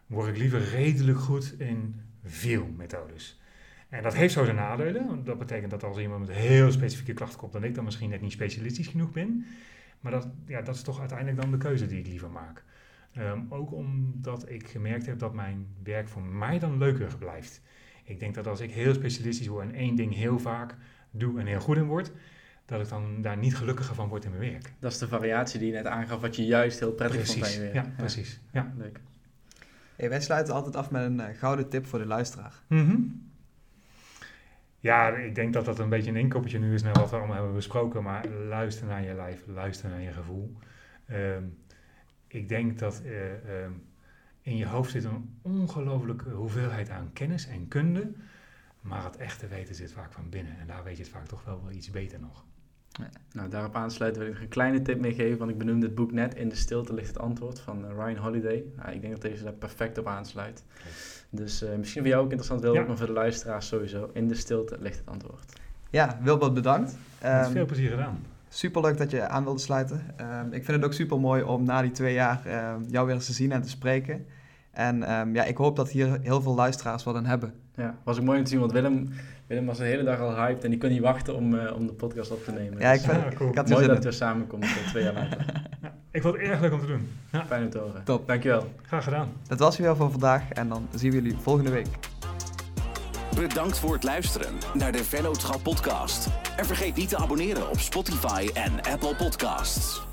word ik liever redelijk goed in veel methodes. En dat heeft zo zijn nadelen, want dat betekent dat als iemand met heel specifieke klachten komt, dan ik dan misschien net niet specialistisch genoeg ben. Maar dat, ja, dat is toch uiteindelijk dan de keuze die ik liever maak. Ehm, ook omdat ik gemerkt heb dat mijn werk voor mij dan leuker blijft. Ik denk dat als ik heel specialistisch word en één ding heel vaak doe en heel goed in word, dat ik dan daar niet gelukkiger van word in mijn werk. Dat is de variatie die je net aangaf, wat je juist heel prettig vond Precies, bij je ja, werk. precies. Ja. Leuk. Hey, wij sluiten altijd af met een eh, gouden tip voor de luisteraar. Mhm. Ja, ik denk dat dat een beetje een inkoppertje nu is naar wat we allemaal hebben besproken. Maar luister naar je lijf, luister naar je gevoel. Ehm, ik denk dat eh, ehm, in je hoofd zit een ongelofelijke hoeveelheid aan kennis en kunde. Maar het echte weten zit vaak van binnen. En daar weet je het vaak toch wel wel iets beter nog. Nou, daarop aansluiten wil ik nog een kleine tip meegeven, want ik benoemde het boek net. In de stilte ligt het antwoord van eh, Ryan Holiday. Nou, ik denk dat deze daar perfect op aansluit. Dus eh, misschien voor jou ook interessant, Wilbert, Ja. maar voor de luisteraars sowieso. In de stilte ligt het antwoord. Ja, Wilbert, bedankt. Met Ehm, veel plezier gedaan. Super leuk dat je aan wilde sluiten. Ehm, ik vind het ook super mooi om na die twee jaar ehm, jou weer eens te zien en te spreken. En ehm, ja, ik hoop dat hier heel veel luisteraars wat aan hebben. Ja, was ook mooi om te zien, want Willem, Willem was de hele dag al hyped en die kon niet wachten om, eh, om de podcast op te nemen. Ja, ik, Dus, vind, Ja, cool. ik had er mooi dat het weer samenkomt twee jaar later. Ik vond het erg leuk om te doen. Ja, Fijn om te horen. Top. Dankjewel. graag gedaan. Dat was weer voor vandaag en dan zien we jullie volgende week. Bedankt voor het luisteren naar de Vennootschap podcast. En vergeet niet te abonneren op Spotify en Apple Podcasts.